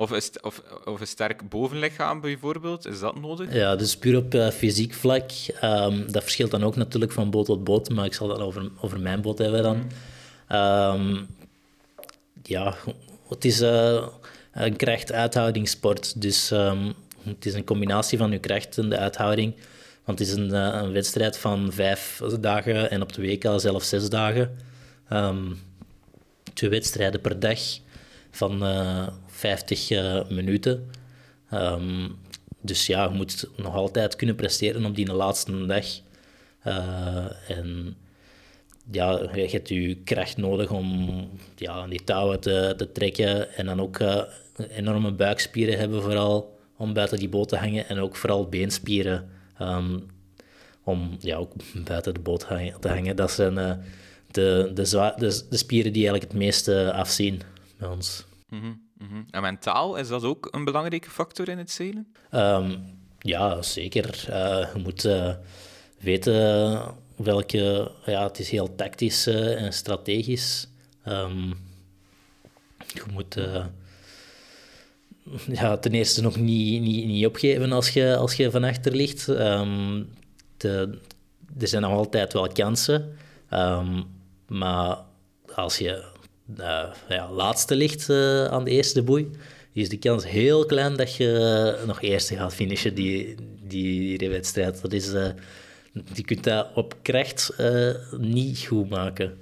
of een, of, of sterk bovenlichaam bijvoorbeeld, is dat nodig? Ja, dus puur op uh, fysiek vlak. Um, dat verschilt dan ook natuurlijk van boot tot boot, maar ik zal dat over, over mijn boot hebben dan. Um, ja, het is uh, een kracht-uithoudingssport. Dus um, het is een combinatie van je kracht en de uithouding. Want het is een, een wedstrijd van vijf dagen en op de week al zelfs zes dagen. twee wedstrijden per dag van, 50 uh, minuten. Um, dus ja, je moet nog altijd kunnen presteren op die laatste dag. Uh, en ja, je hebt je kracht nodig om ja, die touwen te, trekken. En dan ook uh, enorme buikspieren hebben, vooral om buiten die boot te hangen. En ook vooral beenspieren um, om ja, ook buiten de boot te hangen. Dat zijn uh, de, de, de, de, spieren die eigenlijk het meeste afzien bij ons. Mm. Mm En mentaal, is dat ook een belangrijke factor in het zeilen? Um, ja, zeker. Uh, je moet uh, weten welke... Ja, het is heel tactisch uh, en strategisch. Um, je moet ja, ten eerste nog niet, niet, niet opgeven als je, als je van achter ligt. De, er zijn nog altijd wel kansen. maar als je uh, ja, laatste ligt uh, aan de eerste boei, is de kans heel klein dat je uh, nog eerste gaat finishen, die, die, die wedstrijd. Dat is, je kunt dat op kracht niet goed maken.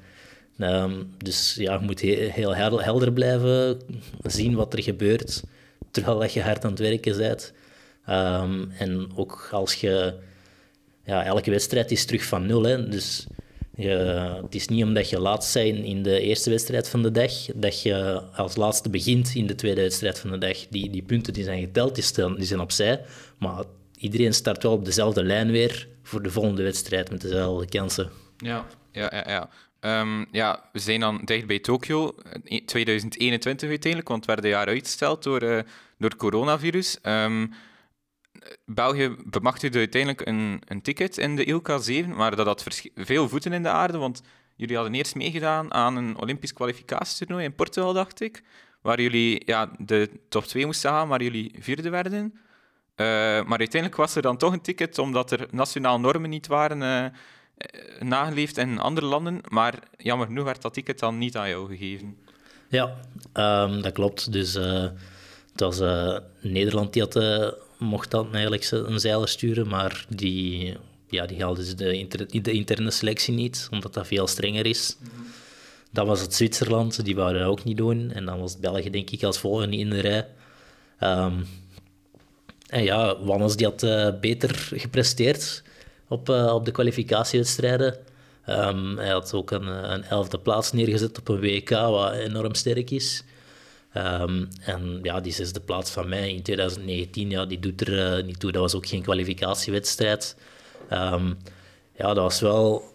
Um, dus ja, je moet heel, helder blijven, zien wat er gebeurt, terwijl je hard aan het werken bent. Um, en ook als je... Ja, elke wedstrijd is terug van nul, hè, dus Je, het is niet omdat je laatst bent in de eerste wedstrijd van de dag, dat je als laatste begint in de tweede wedstrijd van de dag. Die, die punten die zijn geteld, die, die zijn opzij. Maar iedereen start wel op dezelfde lijn weer voor de volgende wedstrijd met dezelfde kansen. Ja, ja, ja. ja. Ehm, ja, we zijn dan dicht bij Tokio, 2021 uiteindelijk, want het werd een jaar uitgesteld door, uh, door het coronavirus. Um, België bemachtigde uiteindelijk een, een ticket in de ILK 7, maar dat had veel voeten in de aarde, want jullie hadden eerst meegedaan aan een Olympisch kwalificatietoernooi in Portugal, dacht ik, waar jullie ja, de top 2 moesten gaan, maar jullie vierde werden. Uh, maar uiteindelijk was er dan toch een ticket, omdat er nationale normen niet waren uh, nageleefd in andere landen. Maar jammer genoeg werd dat ticket dan niet aan jou gegeven. Ja, um, dat klopt. Dus uh, was Nederland die had mocht dan eigenlijk een zeiler sturen, maar die, ja, die haalde dus de, inter, de interne selectie niet, omdat dat veel strenger is. Dan was het Zwitserland, die wouden dat ook niet doen. En dan was België, denk ik, als volgende in de rij. Um, en ja, Wannes die had uh, beter gepresteerd op, uh, op de kwalificatiewedstrijden. Um, hij had ook een, een elfde plaats neergezet op een WK, wat enorm sterk is. Um, en ja, die zesde plaats van mij in 2019, ja, die doet er uh, niet toe. Dat was ook geen kwalificatiewedstrijd. Um, ja, dat was wel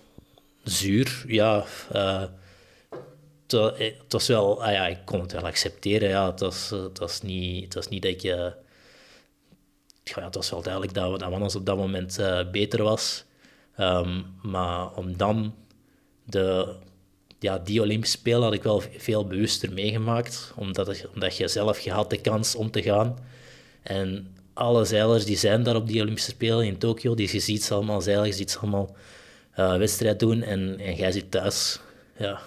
zuur. Ja, uh, het was wel, ah ja, ik kon het wel accepteren. Ja, het, was, niet, het was niet dat je. Ja, het was wel duidelijk dat, dat Wannes op dat moment beter was. Um, maar om dan de ja, die Olympische Spelen had ik wel veel bewuster meegemaakt, omdat, omdat je zelf je had de kans om te gaan. En alle zeilers die zijn daar op die Olympische Spelen in Tokio, die je ziet ze allemaal zeilen, je ziet ze allemaal uh, wedstrijd doen en, en jij zit thuis. Ja,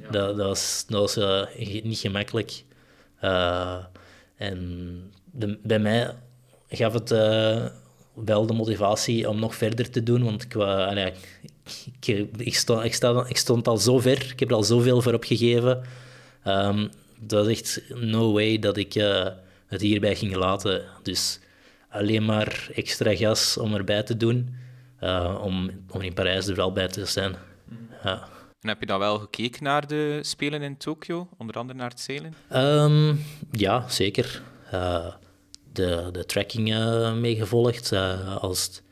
ja. Dat, dat was, dat was uh, niet gemakkelijk. Uh, en de, bij mij gaf het wel de motivatie om nog verder te doen, want ik, uh, ik, ik, stond, ik, sta, ik stond al zo ver, ik heb er al zoveel voor opgegeven. Um, dat is echt no way dat ik uh, het hierbij ging laten. Dus alleen maar extra gas om erbij te doen, uh, om, om in Parijs er wel bij te zijn. Mm. Ja. En heb je dan wel gekeken naar de Spelen in Tokio, onder andere naar het zeilen? Um, ja, zeker. Uh, de, de tracking meegevolgd. Als, het,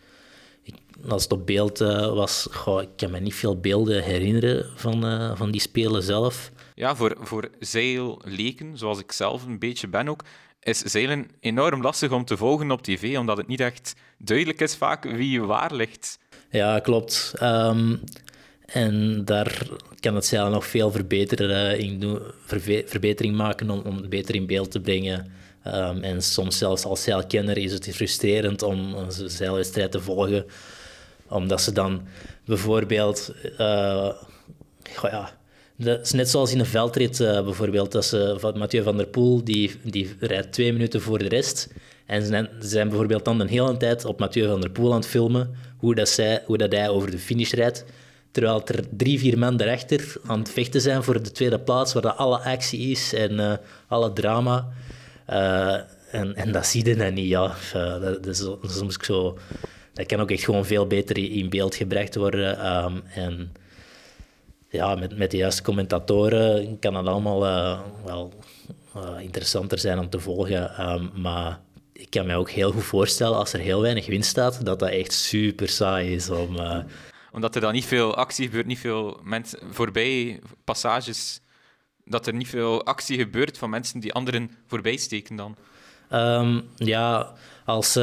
als het op beeld uh, was, goh, ik kan me niet veel beelden herinneren van, van die spelen zelf. Ja, voor, voor zeilleken, zoals ik zelf een beetje ben ook, is zeilen enorm lastig om te volgen op tv, omdat het niet echt duidelijk is vaak wie waar ligt. Ja, klopt. Um, en daar kan het zeilen nog veel verbeteren, in doen, verbetering maken om, om het beter in beeld te brengen. Um, en soms zelfs als zeilkenner is het frustrerend om een zeilwedstrijd te volgen, omdat ze dan bijvoorbeeld, uh, ja, dat is net zoals in een veldrit uh, bijvoorbeeld, dat ze, Mathieu van der Poel, die, die rijdt twee minuten voor de rest. En ze zijn bijvoorbeeld dan een hele tijd op Mathieu van der Poel aan het filmen, hoe, dat zij, hoe dat hij over de finish rijdt. Terwijl er drie, vier man erachter aan het vechten zijn voor de tweede plaats, waar dat alle actie is en uh, alle drama. En, en dat zie je dan niet, ja. Dat, dat, soms zo, dat kan ook echt gewoon veel beter in beeld gebracht worden. Um, en ja, met, met de juiste commentatoren kan het allemaal uh, wel interessanter zijn om te volgen. Um, maar ik kan me ook heel goed voorstellen, als er heel weinig wind staat, dat dat echt super saai is om... Omdat er dan niet veel actie gebeurt, niet veel mensen voorbij passages dat er niet veel actie gebeurt van mensen die anderen voorbij steken dan? Um, ja, als...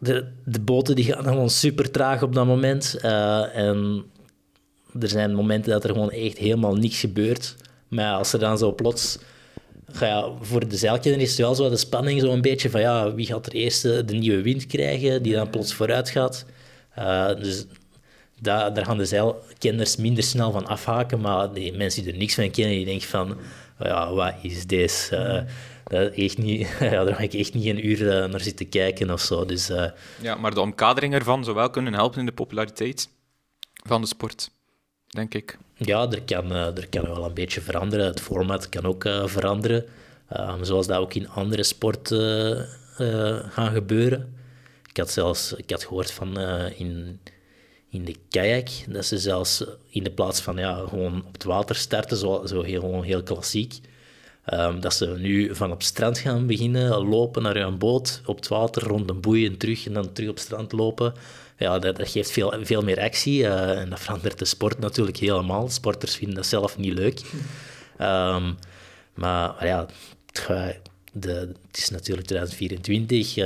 De, de boten die gaan gewoon super traag op dat moment. Uh, en er zijn momenten dat er gewoon echt helemaal niks gebeurt. Maar als er dan zo plots... Ja, voor de zeilkenner is het wel zo de spanning zo een beetje van ja, wie gaat er eerst de nieuwe wind krijgen, die dan plots vooruit gaat. Uh, dus daar, gaan de zeilkenners minder snel van afhaken, maar die mensen die er niks van kennen, die denken van, ja, wat is? Uh, dat echt niet, ja, daar ga ik echt niet een uur uh, naar zitten kijken of zo. Dus, uh, ja, maar de omkadering ervan zou wel kunnen helpen in de populariteit van de sport, denk ik. Ja, er kan, er kan wel een beetje veranderen. Het format kan ook veranderen, um, zoals dat ook in andere sporten gaan gebeuren. Ik had zelfs ik had gehoord van in in de kajak, dat ze zelfs in de plaats van ja, gewoon op het water starten, zo, zo heel, gewoon heel klassiek, ehm, dat ze nu van op strand gaan beginnen, lopen naar hun boot, op het water, rond een boei en terug, en dan terug op strand lopen. Ja, dat, geeft veel, veel meer actie uh, en dat verandert de sport natuurlijk helemaal. Sporters vinden dat zelf niet leuk. Um, maar, ja, de, het is natuurlijk 2024. Uh,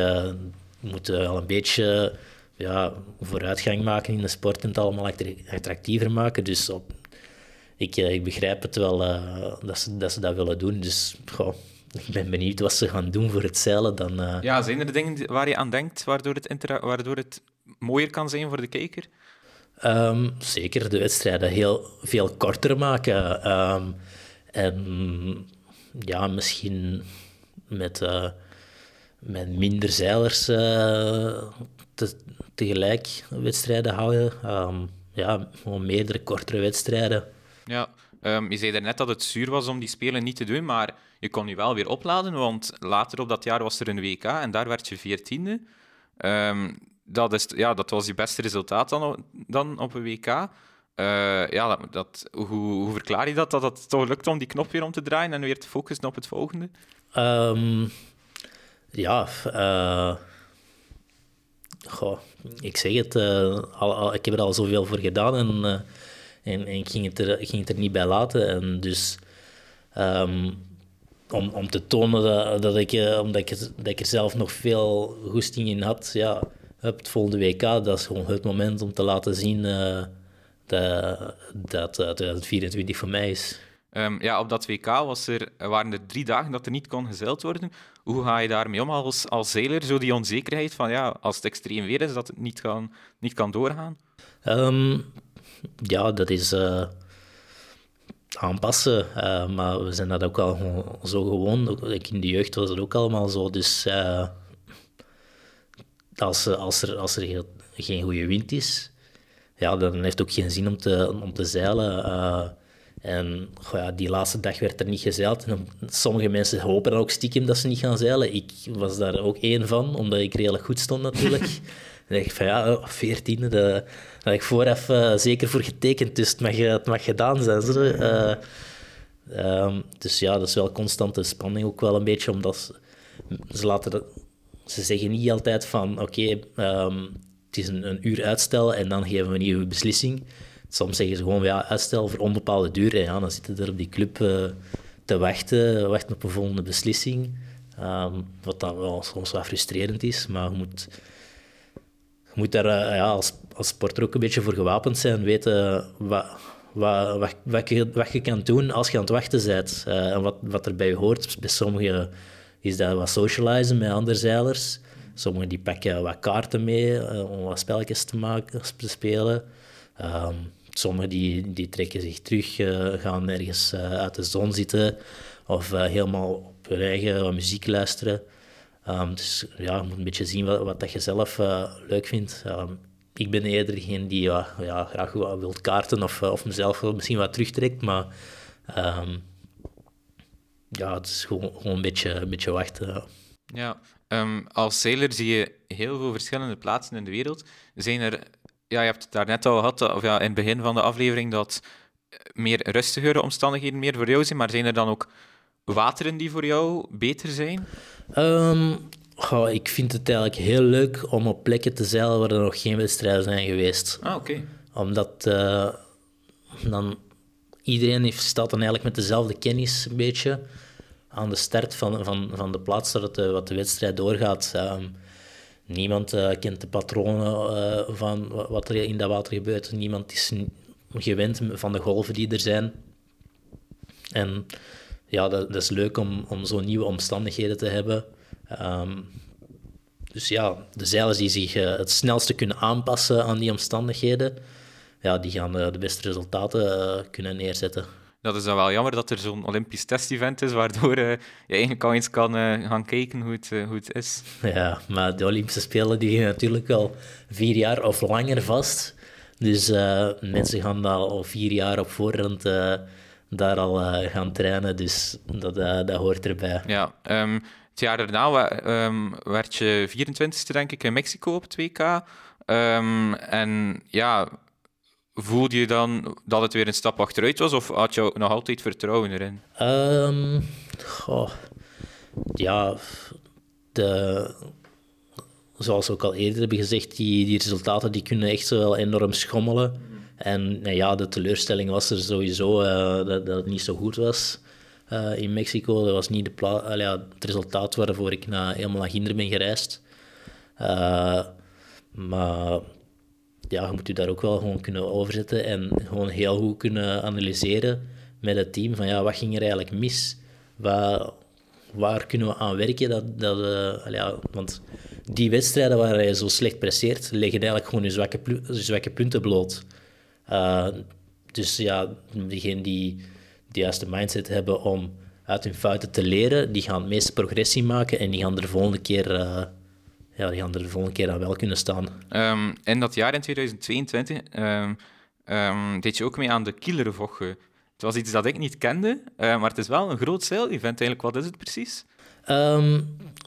we moeten wel een beetje ja, vooruitgang maken in de sport en het allemaal attractiever maken. Dus op, ik, eh, ik begrijp het wel uh, dat, ze, dat ze dat willen doen. Dus goh, ik ben benieuwd wat ze gaan doen voor het zeilen. Dan, uh... Ja, zijn er dingen waar je aan denkt waardoor het, waardoor het mooier kan zijn voor de kijker? Um, zeker de wedstrijden heel veel korter maken. Um, en ja, misschien met, uh, met minder zeilers uh, te, tegelijk wedstrijden houden. Um, ja, gewoon meerdere kortere wedstrijden. Ja, um, je zei net dat het zuur was om die spelen niet te doen, maar je kon je wel weer opladen, want later op dat jaar was er een WK en daar werd je veertiende. Um, dat, is, ja, dat was je beste resultaat dan, dan op een WK. Uh, ja, dat, hoe, hoe, verklaar je dat, dat het toch lukt om die knop weer om te draaien en weer te focussen op het volgende? Um, ja, uh, goh, ik zeg het, al, ik heb er al zoveel voor gedaan en, en, en, ik, ging het er, ik ging het er niet bij laten. En dus um, om, om te tonen dat, dat, ik, omdat ik, dat ik er zelf nog veel goesting in had, ja, het volgende WK, dat is gewoon het moment om te laten zien dat, dat 2024 voor mij is. Um, ja, op dat WK was er, waren er drie dagen dat er niet kon gezeild worden. Hoe ga je daarmee om als, als zeiler? Zo die onzekerheid van ja, als het extreem weer is, dat het niet kan, niet kan doorgaan? Um, ja, dat is uh, aanpassen. Uh, maar we zijn dat ook al zo gewoon. In de jeugd was het ook allemaal zo. Dus uh, als, als, er, als er geen goede wind is, ja, dan heeft het ook geen zin om te, om te zeilen. En ja, die laatste dag werd er niet gezeild. En sommige mensen hopen ook stiekem dat ze niet gaan zeilen. Ik was daar ook één van, omdat ik redelijk goed stond natuurlijk. dan dacht ik van ja, veertiende, daar had ik vooraf uh, zeker voor getekend, dus het mag, het mag gedaan zijn. Uh, um, dus ja, dat is wel constante spanning ook wel een beetje, omdat ze, laten dat, ze zeggen niet altijd van oké, um, het is een, uur uitstel en dan geven we een nieuwe beslissing soms zeggen ze gewoon, ja, uitstel voor onbepaalde duur. En ja, dan zitten er op die club te wachten, wachten op een volgende beslissing. Um, wat dan wel soms wat frustrerend is, maar je moet, je moet daar uh, ja, als, als sporter ook een beetje voor gewapend zijn. Weten wat, wat, wat, wat, je, wat je kan doen als je aan het wachten bent. Uh, en wat, wat erbij hoort. Bij sommigen is dat wat socializen met andere zeilers. Sommigen die pakken wat kaarten mee om wat spelletjes te maken, te spelen. Um, Sommigen die, die trekken zich terug, uh, gaan ergens uit de zon zitten of helemaal op hun eigen muziek luisteren. Um, dus ja, je moet een beetje zien wat, dat je zelf leuk vindt. Um, ik ben eerder degene die ja, graag wil kaarten of, of mezelf misschien wat terugtrekt, maar um, ja, het is gewoon, gewoon een, beetje, een beetje wachten. Ja, als zeiler zie je heel veel verschillende plaatsen in de wereld. Zijn er ja, je hebt het daar net al gehad, of ja, in het begin van de aflevering, dat meer rustigere omstandigheden meer voor jou zijn, maar zijn er dan ook wateren die voor jou beter zijn? Um, ik vind het eigenlijk heel leuk om op plekken te zeilen waar er nog geen wedstrijden zijn geweest. Ah, oké. Omdat uh, dan iedereen heeft, staat dan eigenlijk met dezelfde kennis een beetje aan de start van, van, van de plaats dat de, wat de wedstrijd doorgaat. Um, Niemand uh, kent de patronen uh, van wat er in dat water gebeurt. Niemand is gewend van de golven die er zijn. En ja, dat, dat is leuk om, om zo'n nieuwe omstandigheden te hebben. Um, dus ja, de zeilers die zich uh, het snelste kunnen aanpassen aan die omstandigheden, ja, die gaan de beste resultaten kunnen neerzetten dat is dan wel jammer dat er zo'n Olympisch test-event is, waardoor je eigenlijk al eens kan gaan kijken hoe het, hoe het is. Ja, maar de Olympische Spelen die gaan natuurlijk al vier jaar of langer vast. Dus mensen gaan daar al vier jaar op voorhand daar al gaan trainen, dus dat, dat hoort erbij. Ja, um, het jaar daarna um, werd je 24e, denk ik, in Mexico op het WK. Ehm, en ja, voelde je dan dat het weer een stap achteruit was, of had je nog altijd vertrouwen erin? Ehm, goh, ja, de, zoals we ook al eerder hebben gezegd, die, die resultaten die kunnen echt wel enorm schommelen. En ja, de teleurstelling was er sowieso uh, dat, dat, het niet zo goed was uh, in Mexico. Dat was niet de het resultaat waarvoor ik naar, helemaal naar Ginder ben gereisd. Uh, maar ja, je moet je daar ook wel gewoon kunnen overzetten en gewoon heel goed kunnen analyseren met het team van ja, wat ging er eigenlijk mis? Waar, kunnen we aan werken? Dat, dat, ja, want die wedstrijden waar je zo slecht presseert, leggen eigenlijk gewoon je zwakke, zwakke punten bloot. Uh, dus ja, diegenen die de juiste mindset hebben om uit hun fouten te leren, die gaan het meeste progressie maken en die gaan er de volgende keer, uh, ja, die gaan er de volgende keer aan wel kunnen staan. Um, in dat jaar in 2022 um, um, deed je ook mee aan de Kielervoche. Het was iets dat ik niet kende, uh, maar het is wel een groot zeil-event eigenlijk. Wat is het precies?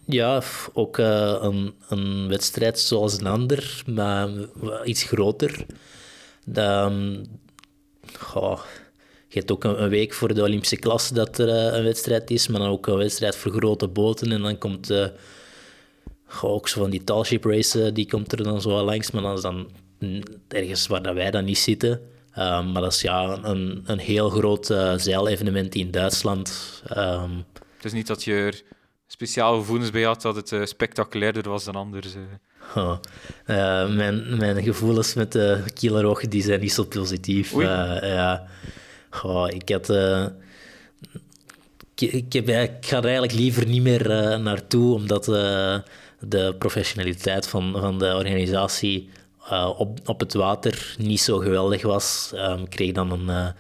ja, ook uh, een, een wedstrijd zoals een ander, maar iets groter. Goh, je hebt ook een, week voor de Olympische klasse dat er uh, een wedstrijd is, maar dan ook een wedstrijd voor grote boten. En dan komt uh, ook zo van die talship race, die komt er dan zo langs, maar dan is dan ergens waar dat wij dan niet zitten. Um, maar dat is ja, een, een heel groot zeilevenement in Duitsland. Um, het is niet dat je er speciaal gevoelens bij had dat het spectaculairder was dan anders. Oh, uh, mijn, mijn gevoelens met de uh, die zijn niet zo positief. ja. Oh, ik had... Ik, ik, heb, ik, ga er eigenlijk liever niet meer naartoe, omdat de professionaliteit van, van de organisatie op, op het water niet zo geweldig was. Um, ik kreeg dan een,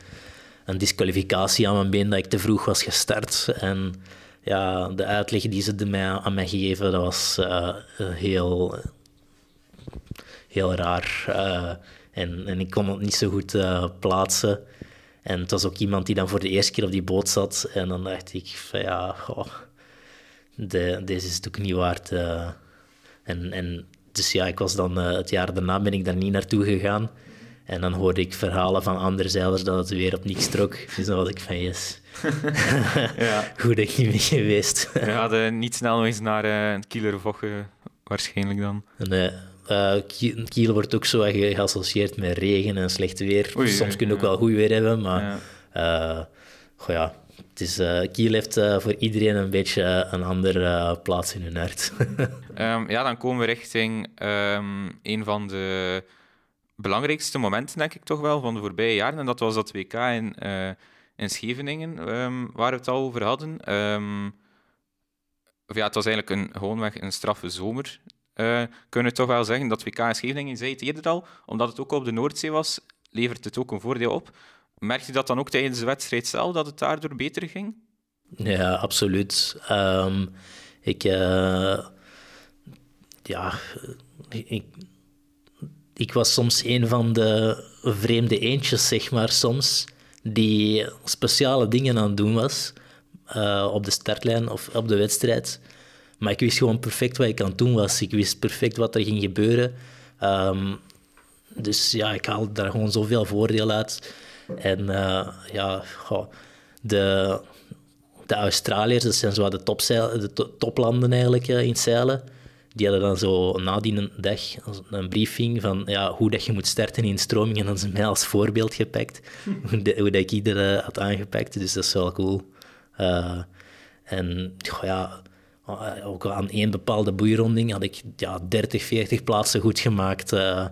een disqualificatie aan mijn been dat ik te vroeg was gestart. En ja, de uitleg die ze mij, aan mij gegeven, dat was uh, heel, heel raar. Uh, en, en ik kon het niet zo goed plaatsen. En het was ook iemand die dan voor de eerste keer op die boot zat. En dan dacht ik van ja, de, deze is het ook niet waard. en, en dus ja, ik was dan het jaar daarna ben ik daar niet naartoe gegaan. En dan hoorde ik verhalen van andere zeilers dat het weer op niks trok. Dus dan was ik van yes. ja. Goed dat ik niet ben geweest. ja, de, niet snel nog eens naar uh, kieler of waarschijnlijk dan. Nee. Uh, Kiel wordt ook zo geassocieerd met regen en slecht weer. Soms kun je ook wel goed weer hebben, maar ja. Uh, goh, ja. Het is, uh, Kiel heeft voor iedereen een beetje een andere plaats in hun hart. um, ja, dan komen we richting um, een van de belangrijkste momenten, denk ik toch wel, van de voorbije jaren. En dat was dat WK in, uh, in Scheveningen, um, waar we het al over hadden. Um, of ja, het was eigenlijk een, gewoonweg een straffe zomer. Uh, kunnen toch wel zeggen dat WK in Scheveningen, zei het eerder al, omdat het ook op de Noordzee was, levert het ook een voordeel op. Merk je dat dan ook tijdens de wedstrijd zelf, dat het daardoor beter ging? Ja, absoluut. Um, ik... Uh, ja, ik, ik was soms een van de vreemde eentjes, zeg maar, soms, die speciale dingen aan het doen was uh, op de startlijn of op de wedstrijd. Maar ik wist gewoon perfect wat ik aan het doen was. Ik wist perfect wat er ging gebeuren. Um, dus ja, ik haalde daar gewoon zoveel voordeel uit. En uh, ja, de, de Australiërs, dat zijn zo de, topzeil, de toplanden eigenlijk uh, in zeilen die hadden dan zo nadien een dag een briefing van ja, hoe dat je moet starten in stroming. En dan ze mij als voorbeeld gepakt, hoe, de, hoe dat ik iedereen had aangepakt. Dus dat is wel cool. Uh, en ja, ook aan één bepaalde boeironding had ik ja, 30, 40 plaatsen goed gemaakt. Uh,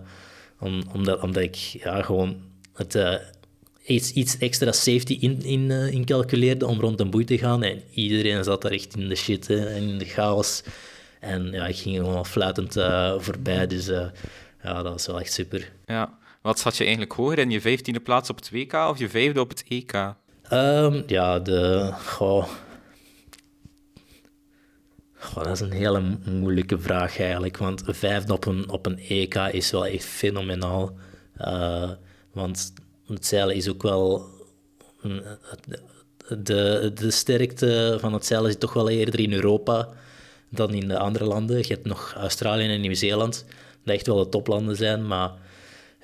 om, omdat, omdat ik ja, gewoon het, uh, iets, iets extra safety in, in, in calculeerde om rond een boei te gaan. En iedereen zat daar echt in de shit en in de chaos. En ja, ik ging gewoon fluitend uh, voorbij, dus uh, ja, dat was wel echt super. Ja. Wat zat je eigenlijk hoger in je vijftiende plaats op het WK of je vijfde op het EK? Um, ja, de... Goh. Goh, dat is een hele moeilijke vraag eigenlijk, want vijfde op een, op een EK is wel echt fenomenaal. Uh, want het zeilen is ook wel... De, de sterkte van het zeilen is toch wel eerder in Europa dan in de andere landen. Je hebt nog Australië en Nieuw-Zeeland. dat echt wel de toplanden zijn, maar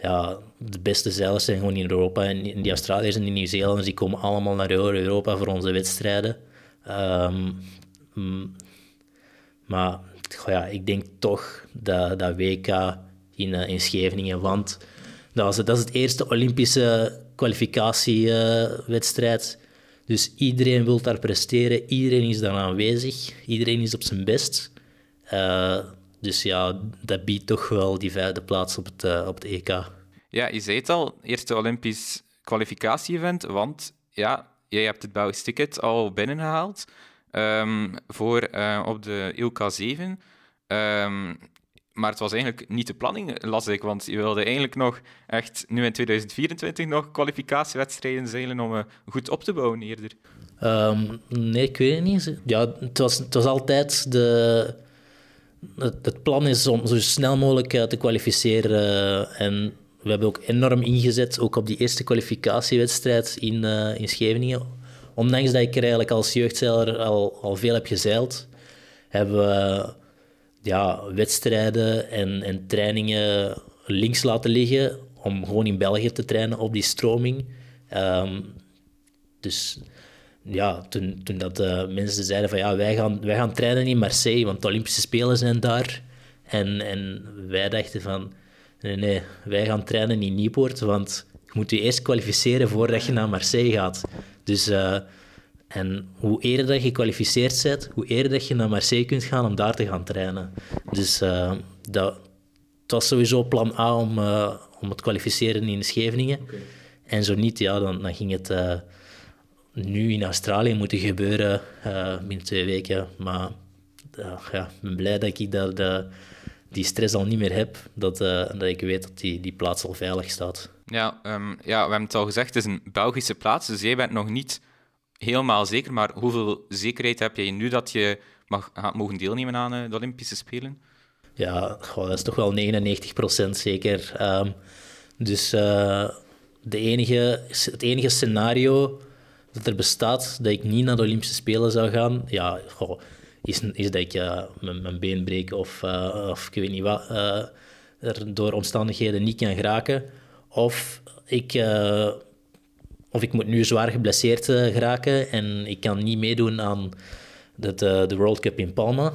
ja, de beste zeilers zijn gewoon in Europa. En die Australiërs en die Nieuw-Zeelanders die komen allemaal naar Europa voor onze wedstrijden. Ehm, maar ja, ik denk toch dat, dat WK in, uh, in Scheveningen, want dat, was, dat is het eerste Olympische kwalificatiewedstrijd. Dus iedereen wil daar presteren, iedereen is daar aanwezig, iedereen is op zijn best. Uh, dus ja, dat biedt toch wel die vijfde plaats op het, uh, op het EK. Ja, je zei het al, eerste Olympisch kwalificatie-event, want ja, jij hebt het Belgisch ticket al binnengehaald um, voor uh, op de ILK 7. Um, maar het was eigenlijk niet de planning, las ik, want je wilde eigenlijk nog echt nu in 2024 nog kwalificatiewedstrijden zeilen om uh, goed op te bouwen eerder. Um, nee, ik weet het niet. Ja, het was, het was altijd de... Het, plan is om zo snel mogelijk uh, te kwalificeren en we hebben ook enorm ingezet, ook op die eerste kwalificatiewedstrijd in, in Scheveningen. Ondanks dat ik er eigenlijk als jeugdzeiler al, al veel heb gezeild, hebben we ja, wedstrijden en, en trainingen links laten liggen om gewoon in België te trainen op die stroming. Um, dus ja, toen, toen dat uh, mensen zeiden van ja, wij gaan, wij gaan trainen in Marseille, want de Olympische Spelen zijn daar. En, en wij dachten van Nee, nee, wij gaan trainen in Nieuwpoort, want je moet je eerst kwalificeren voordat je naar Marseille gaat. Dus, uh, en hoe eerder dat je gekwalificeerd bent, hoe eerder dat je naar Marseille kunt gaan om daar te gaan trainen. Dus uh, dat, het was sowieso plan A om, uh, om het kwalificeren in Scheveningen. En zo niet, ja, dan, dan ging het nu in Australië moeten gebeuren binnen twee weken. Maar ja, ik ben blij dat ik daar de die stress al niet meer heb, dat, uh, dat ik weet dat die, die plaats al veilig staat. Ja, um, ja, we hebben het al gezegd, het is een Belgische plaats, dus jij bent nog niet helemaal zeker, maar hoeveel zekerheid heb jij nu dat je mag, gaat mogen deelnemen aan uh, de Olympische Spelen? Ja, dat is toch wel 99% zeker. Um, dus uh, de enige, het enige scenario dat er bestaat dat ik niet naar de Olympische Spelen zou gaan, ja, is, is dat ik uh, mijn, been breek of, of ik weet niet wat, er door omstandigheden niet kan geraken. Of ik, of ik moet nu zwaar geblesseerd geraken en ik kan niet meedoen aan de, de, World Cup in Palma.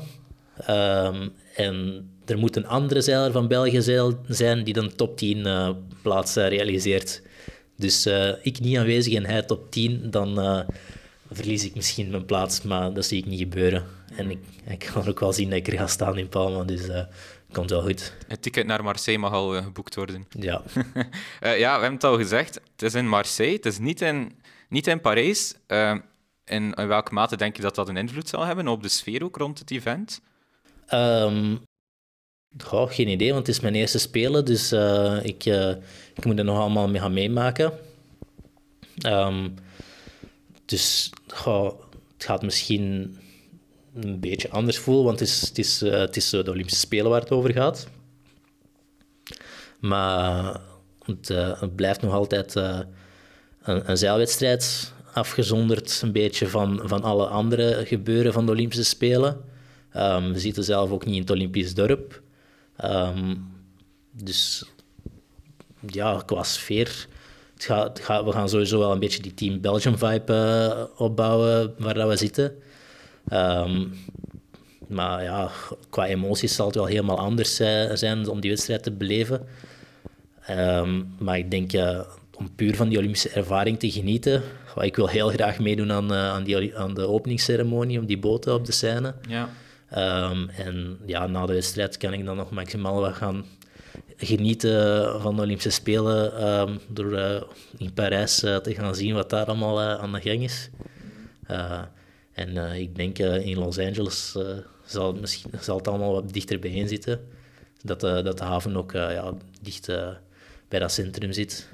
Um, en er moet een andere zeiler van België zijn die dan top 10 plaats realiseert. Dus ik niet aanwezig en hij top 10, dan verlies ik misschien mijn plaats, maar dat zie ik niet gebeuren. En ik, ik kan ook wel zien dat ik er ga staan in Palma, dus komt wel goed. Het ticket naar Marseille mag al uh, geboekt worden. Ja. uh, ja, we hebben het al gezegd. Het is in Marseille, het is niet in, niet in Parijs. in, in welke mate denk je dat dat een invloed zal hebben op de sfeer ook rond het event? Um, goh, geen idee, want het is mijn eerste spelen, dus ik, ik moet er nog allemaal mee gaan meemaken. Um, dus goh, het gaat misschien een beetje anders voelen, want het is, het is, uh, het is de Olympische Spelen waar het over gaat. Maar het, het blijft nog altijd een, een, zeilwedstrijd, afgezonderd een beetje van, van alle andere gebeuren van de Olympische Spelen. Um, we zitten zelf ook niet in het Olympisch dorp. Um, dus ja, qua sfeer het gaat, we gaan sowieso wel een beetje die Team Belgium vibe opbouwen waar dat we zitten. Um, maar ja, qua emoties zal het wel helemaal anders uh, zijn om die wedstrijd te beleven. Um, maar ik denk, uh, om puur van die Olympische ervaring te genieten, ik wil heel graag meedoen aan, aan, die, aan de openingsceremonie, om die boten op de scène. Ja. Um, en ja, na de wedstrijd kan ik dan nog maximaal wat gaan genieten van de Olympische Spelen um, door uh, in Parijs te gaan zien wat daar allemaal aan de gang is. En ik denk in Los Angeles zal, het misschien, zal het allemaal wat dichter bijeen zitten. Dat, dat de haven ook ja, dicht bij dat centrum zit.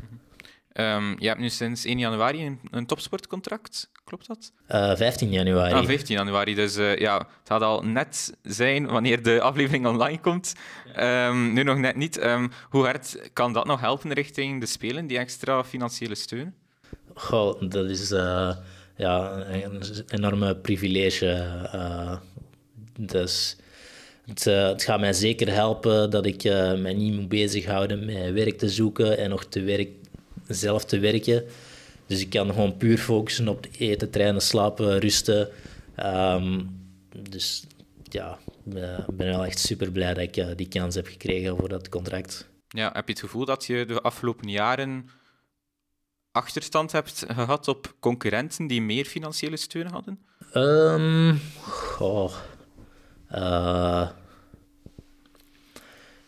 Um, je hebt nu sinds 1 januari een, een topsportcontract, klopt dat? Uh, 15 januari. Ah, 15 januari, dus uh, ja, het gaat al net zijn wanneer de aflevering online komt. Um, nu nog net niet. Um, hoe hard kan dat nog helpen richting de Spelen, die extra financiële steun? Goh, dat is uh, ja, een enorme privilege. dus het, uh, het, gaat mij zeker helpen dat ik uh, mij niet moet bezighouden met werk te zoeken en nog te werk, zelf te werken. Dus ik kan gewoon puur focussen op eten, trainen, slapen, rusten. Um, dus ja, ik ben wel echt super blij dat ik die kans heb gekregen voor dat contract. Ja, heb je het gevoel dat je de afgelopen jaren achterstand hebt gehad op concurrenten die meer financiële steun hadden? Um, goh, uh,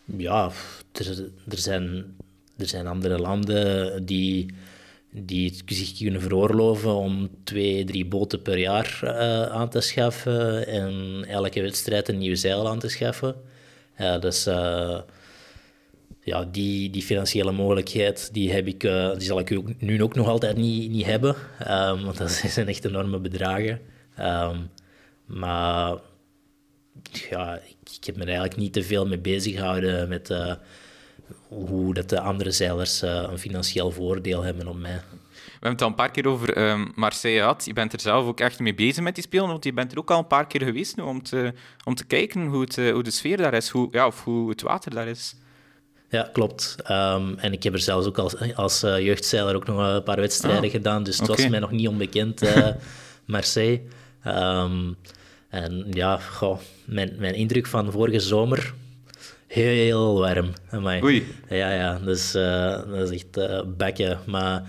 ja, er, zijn, er zijn andere landen die, die zich kunnen veroorloven om twee, drie boten per jaar uh, aan te schaffen en elke wedstrijd een nieuwe zeil aan te schaffen. Ja, dus uh, ja, die, die financiële mogelijkheid die heb ik, uh, die zal ik nu ook nog altijd niet, niet hebben, um, want dat zijn echt enorme bedragen. Um, maar ja, ik, heb me er eigenlijk niet te veel mee bezig gehouden met uh, hoe dat de andere zeilers uh, een financieel voordeel hebben op mij. We hebben het al een paar keer over um, Marseille gehad. Je bent er zelf ook echt mee bezig met die spelen, want je bent er ook al een paar keer geweest nu, om, te, om te kijken hoe, het, hoe de sfeer daar is, hoe, ja, of hoe het water daar is. Ja, klopt. Um, en ik heb er zelfs ook als, als uh, jeugdzeiler ook nog een paar wedstrijden ah, gedaan, dus het was mij nog niet onbekend, uh, Marseille. Um, en ja, goh, mijn, mijn indruk van vorige zomer, heel warm. Amai. Oei. Ja, ja, dus, uh, dat is echt uh, bekken. Maar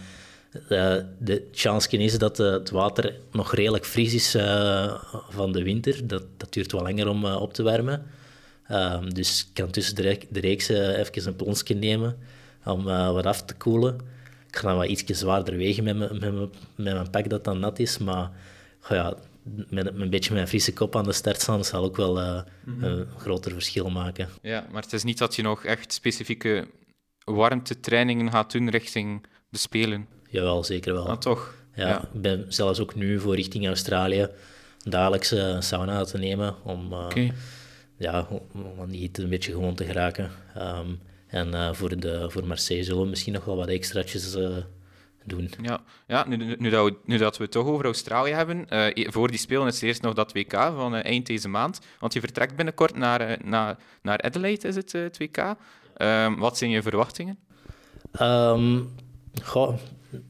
uh, de chance is dat het water nog redelijk fris is van de winter. Dat, dat duurt wel langer om op te warmen. Um, dus ik kan tussen de, de reeks even een plonsje nemen om wat af te koelen. Ik ga dan wat iets zwaarder wegen met, met, met, mijn pak dat dan nat is. Maar ja, met, een beetje mijn frisse kop aan de start staan, zal ook wel uh, mm -hmm. een groter verschil maken. Ja, maar het is niet dat je nog echt specifieke warmtetrainingen gaat doen richting de Spelen. Jawel, zeker wel. Ah, toch? Ja, ja, Ik ben zelfs ook nu voor richting Australië dagelijks sauna te nemen om, okay. Ja, om aan die hitte een beetje gewoon te geraken. Um, en uh, voor, de, voor Marseille zullen we misschien nog wel wat extraatjes doen. Ja, ja nu, nu, dat we, nu dat we het toch over Australië hebben, uh, voor die spelen is eerst nog dat WK van eind deze maand. Want je vertrekt binnenkort naar, naar, naar Adelaide, is het, het WK. Ehm, wat zijn je verwachtingen? Um, goh,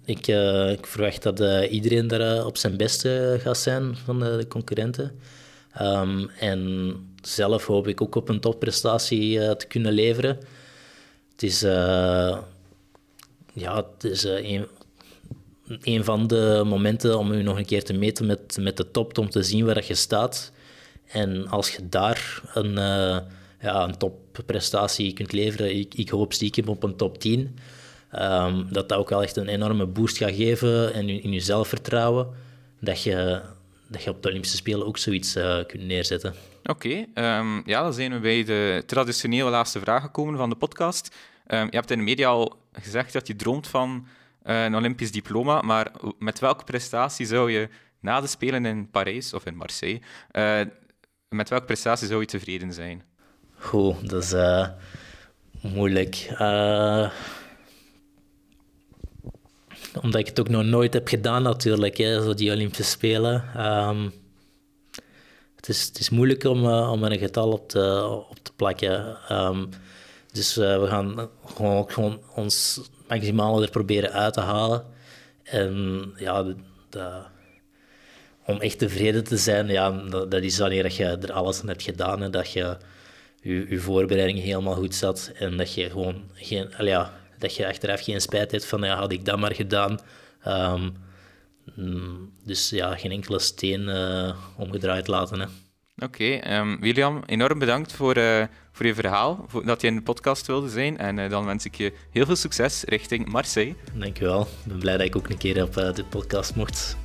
ik, ik, verwacht dat iedereen daar op zijn beste gaat zijn van de, concurrenten. Um, en zelf hoop ik ook op een topprestatie te kunnen leveren. Het is ja, het is een, een van de momenten om u nog een keer te meten met, met de top, om te zien waar je staat. En als je daar een, ja, een topprestatie kunt leveren, ik, ik hoop stiekem op een top 10, um, ehm, dat dat ook wel echt een enorme boost gaat geven in, in je zelfvertrouwen, dat je, dat je op de Olympische Spelen ook zoiets uh, kunt neerzetten. Oké, okay, um, ehm, ja, dan zijn we bij de traditionele laatste vraag gekomen van de podcast. Um, je hebt in de media al gezegd dat je droomt van eh, een Olympisch diploma, maar met welke prestatie zou je na de Spelen in Parijs of in Marseille, uh, met welke prestatie zou je tevreden zijn? Goed, dat is moeilijk. Omdat ik het ook nog nooit heb gedaan natuurlijk, hè, zo die Olympische Spelen. Um, het, is, het is moeilijk om, om er een getal op te, op te plakken. Um, dus we gaan gewoon, gewoon ons maximale er proberen uit te halen. En ja, om echt tevreden te zijn, ja, dat, dat, is wanneer je er alles aan hebt gedaan en dat je je, je voorbereiding helemaal goed zat en dat je gewoon geen, ja, dat je achteraf geen spijt hebt van ja, had ik dat maar gedaan. Um, dus ja, geen enkele steen uh, omgedraaid laten. Hè. Oké, okay, um, William, enorm bedankt voor, uh, voor je verhaal, voor, dat je in de podcast wilde zijn. En uh, dan wens ik je heel veel succes richting Marseille. Dankjewel. Ik ben blij dat ik ook een keer op de podcast mocht.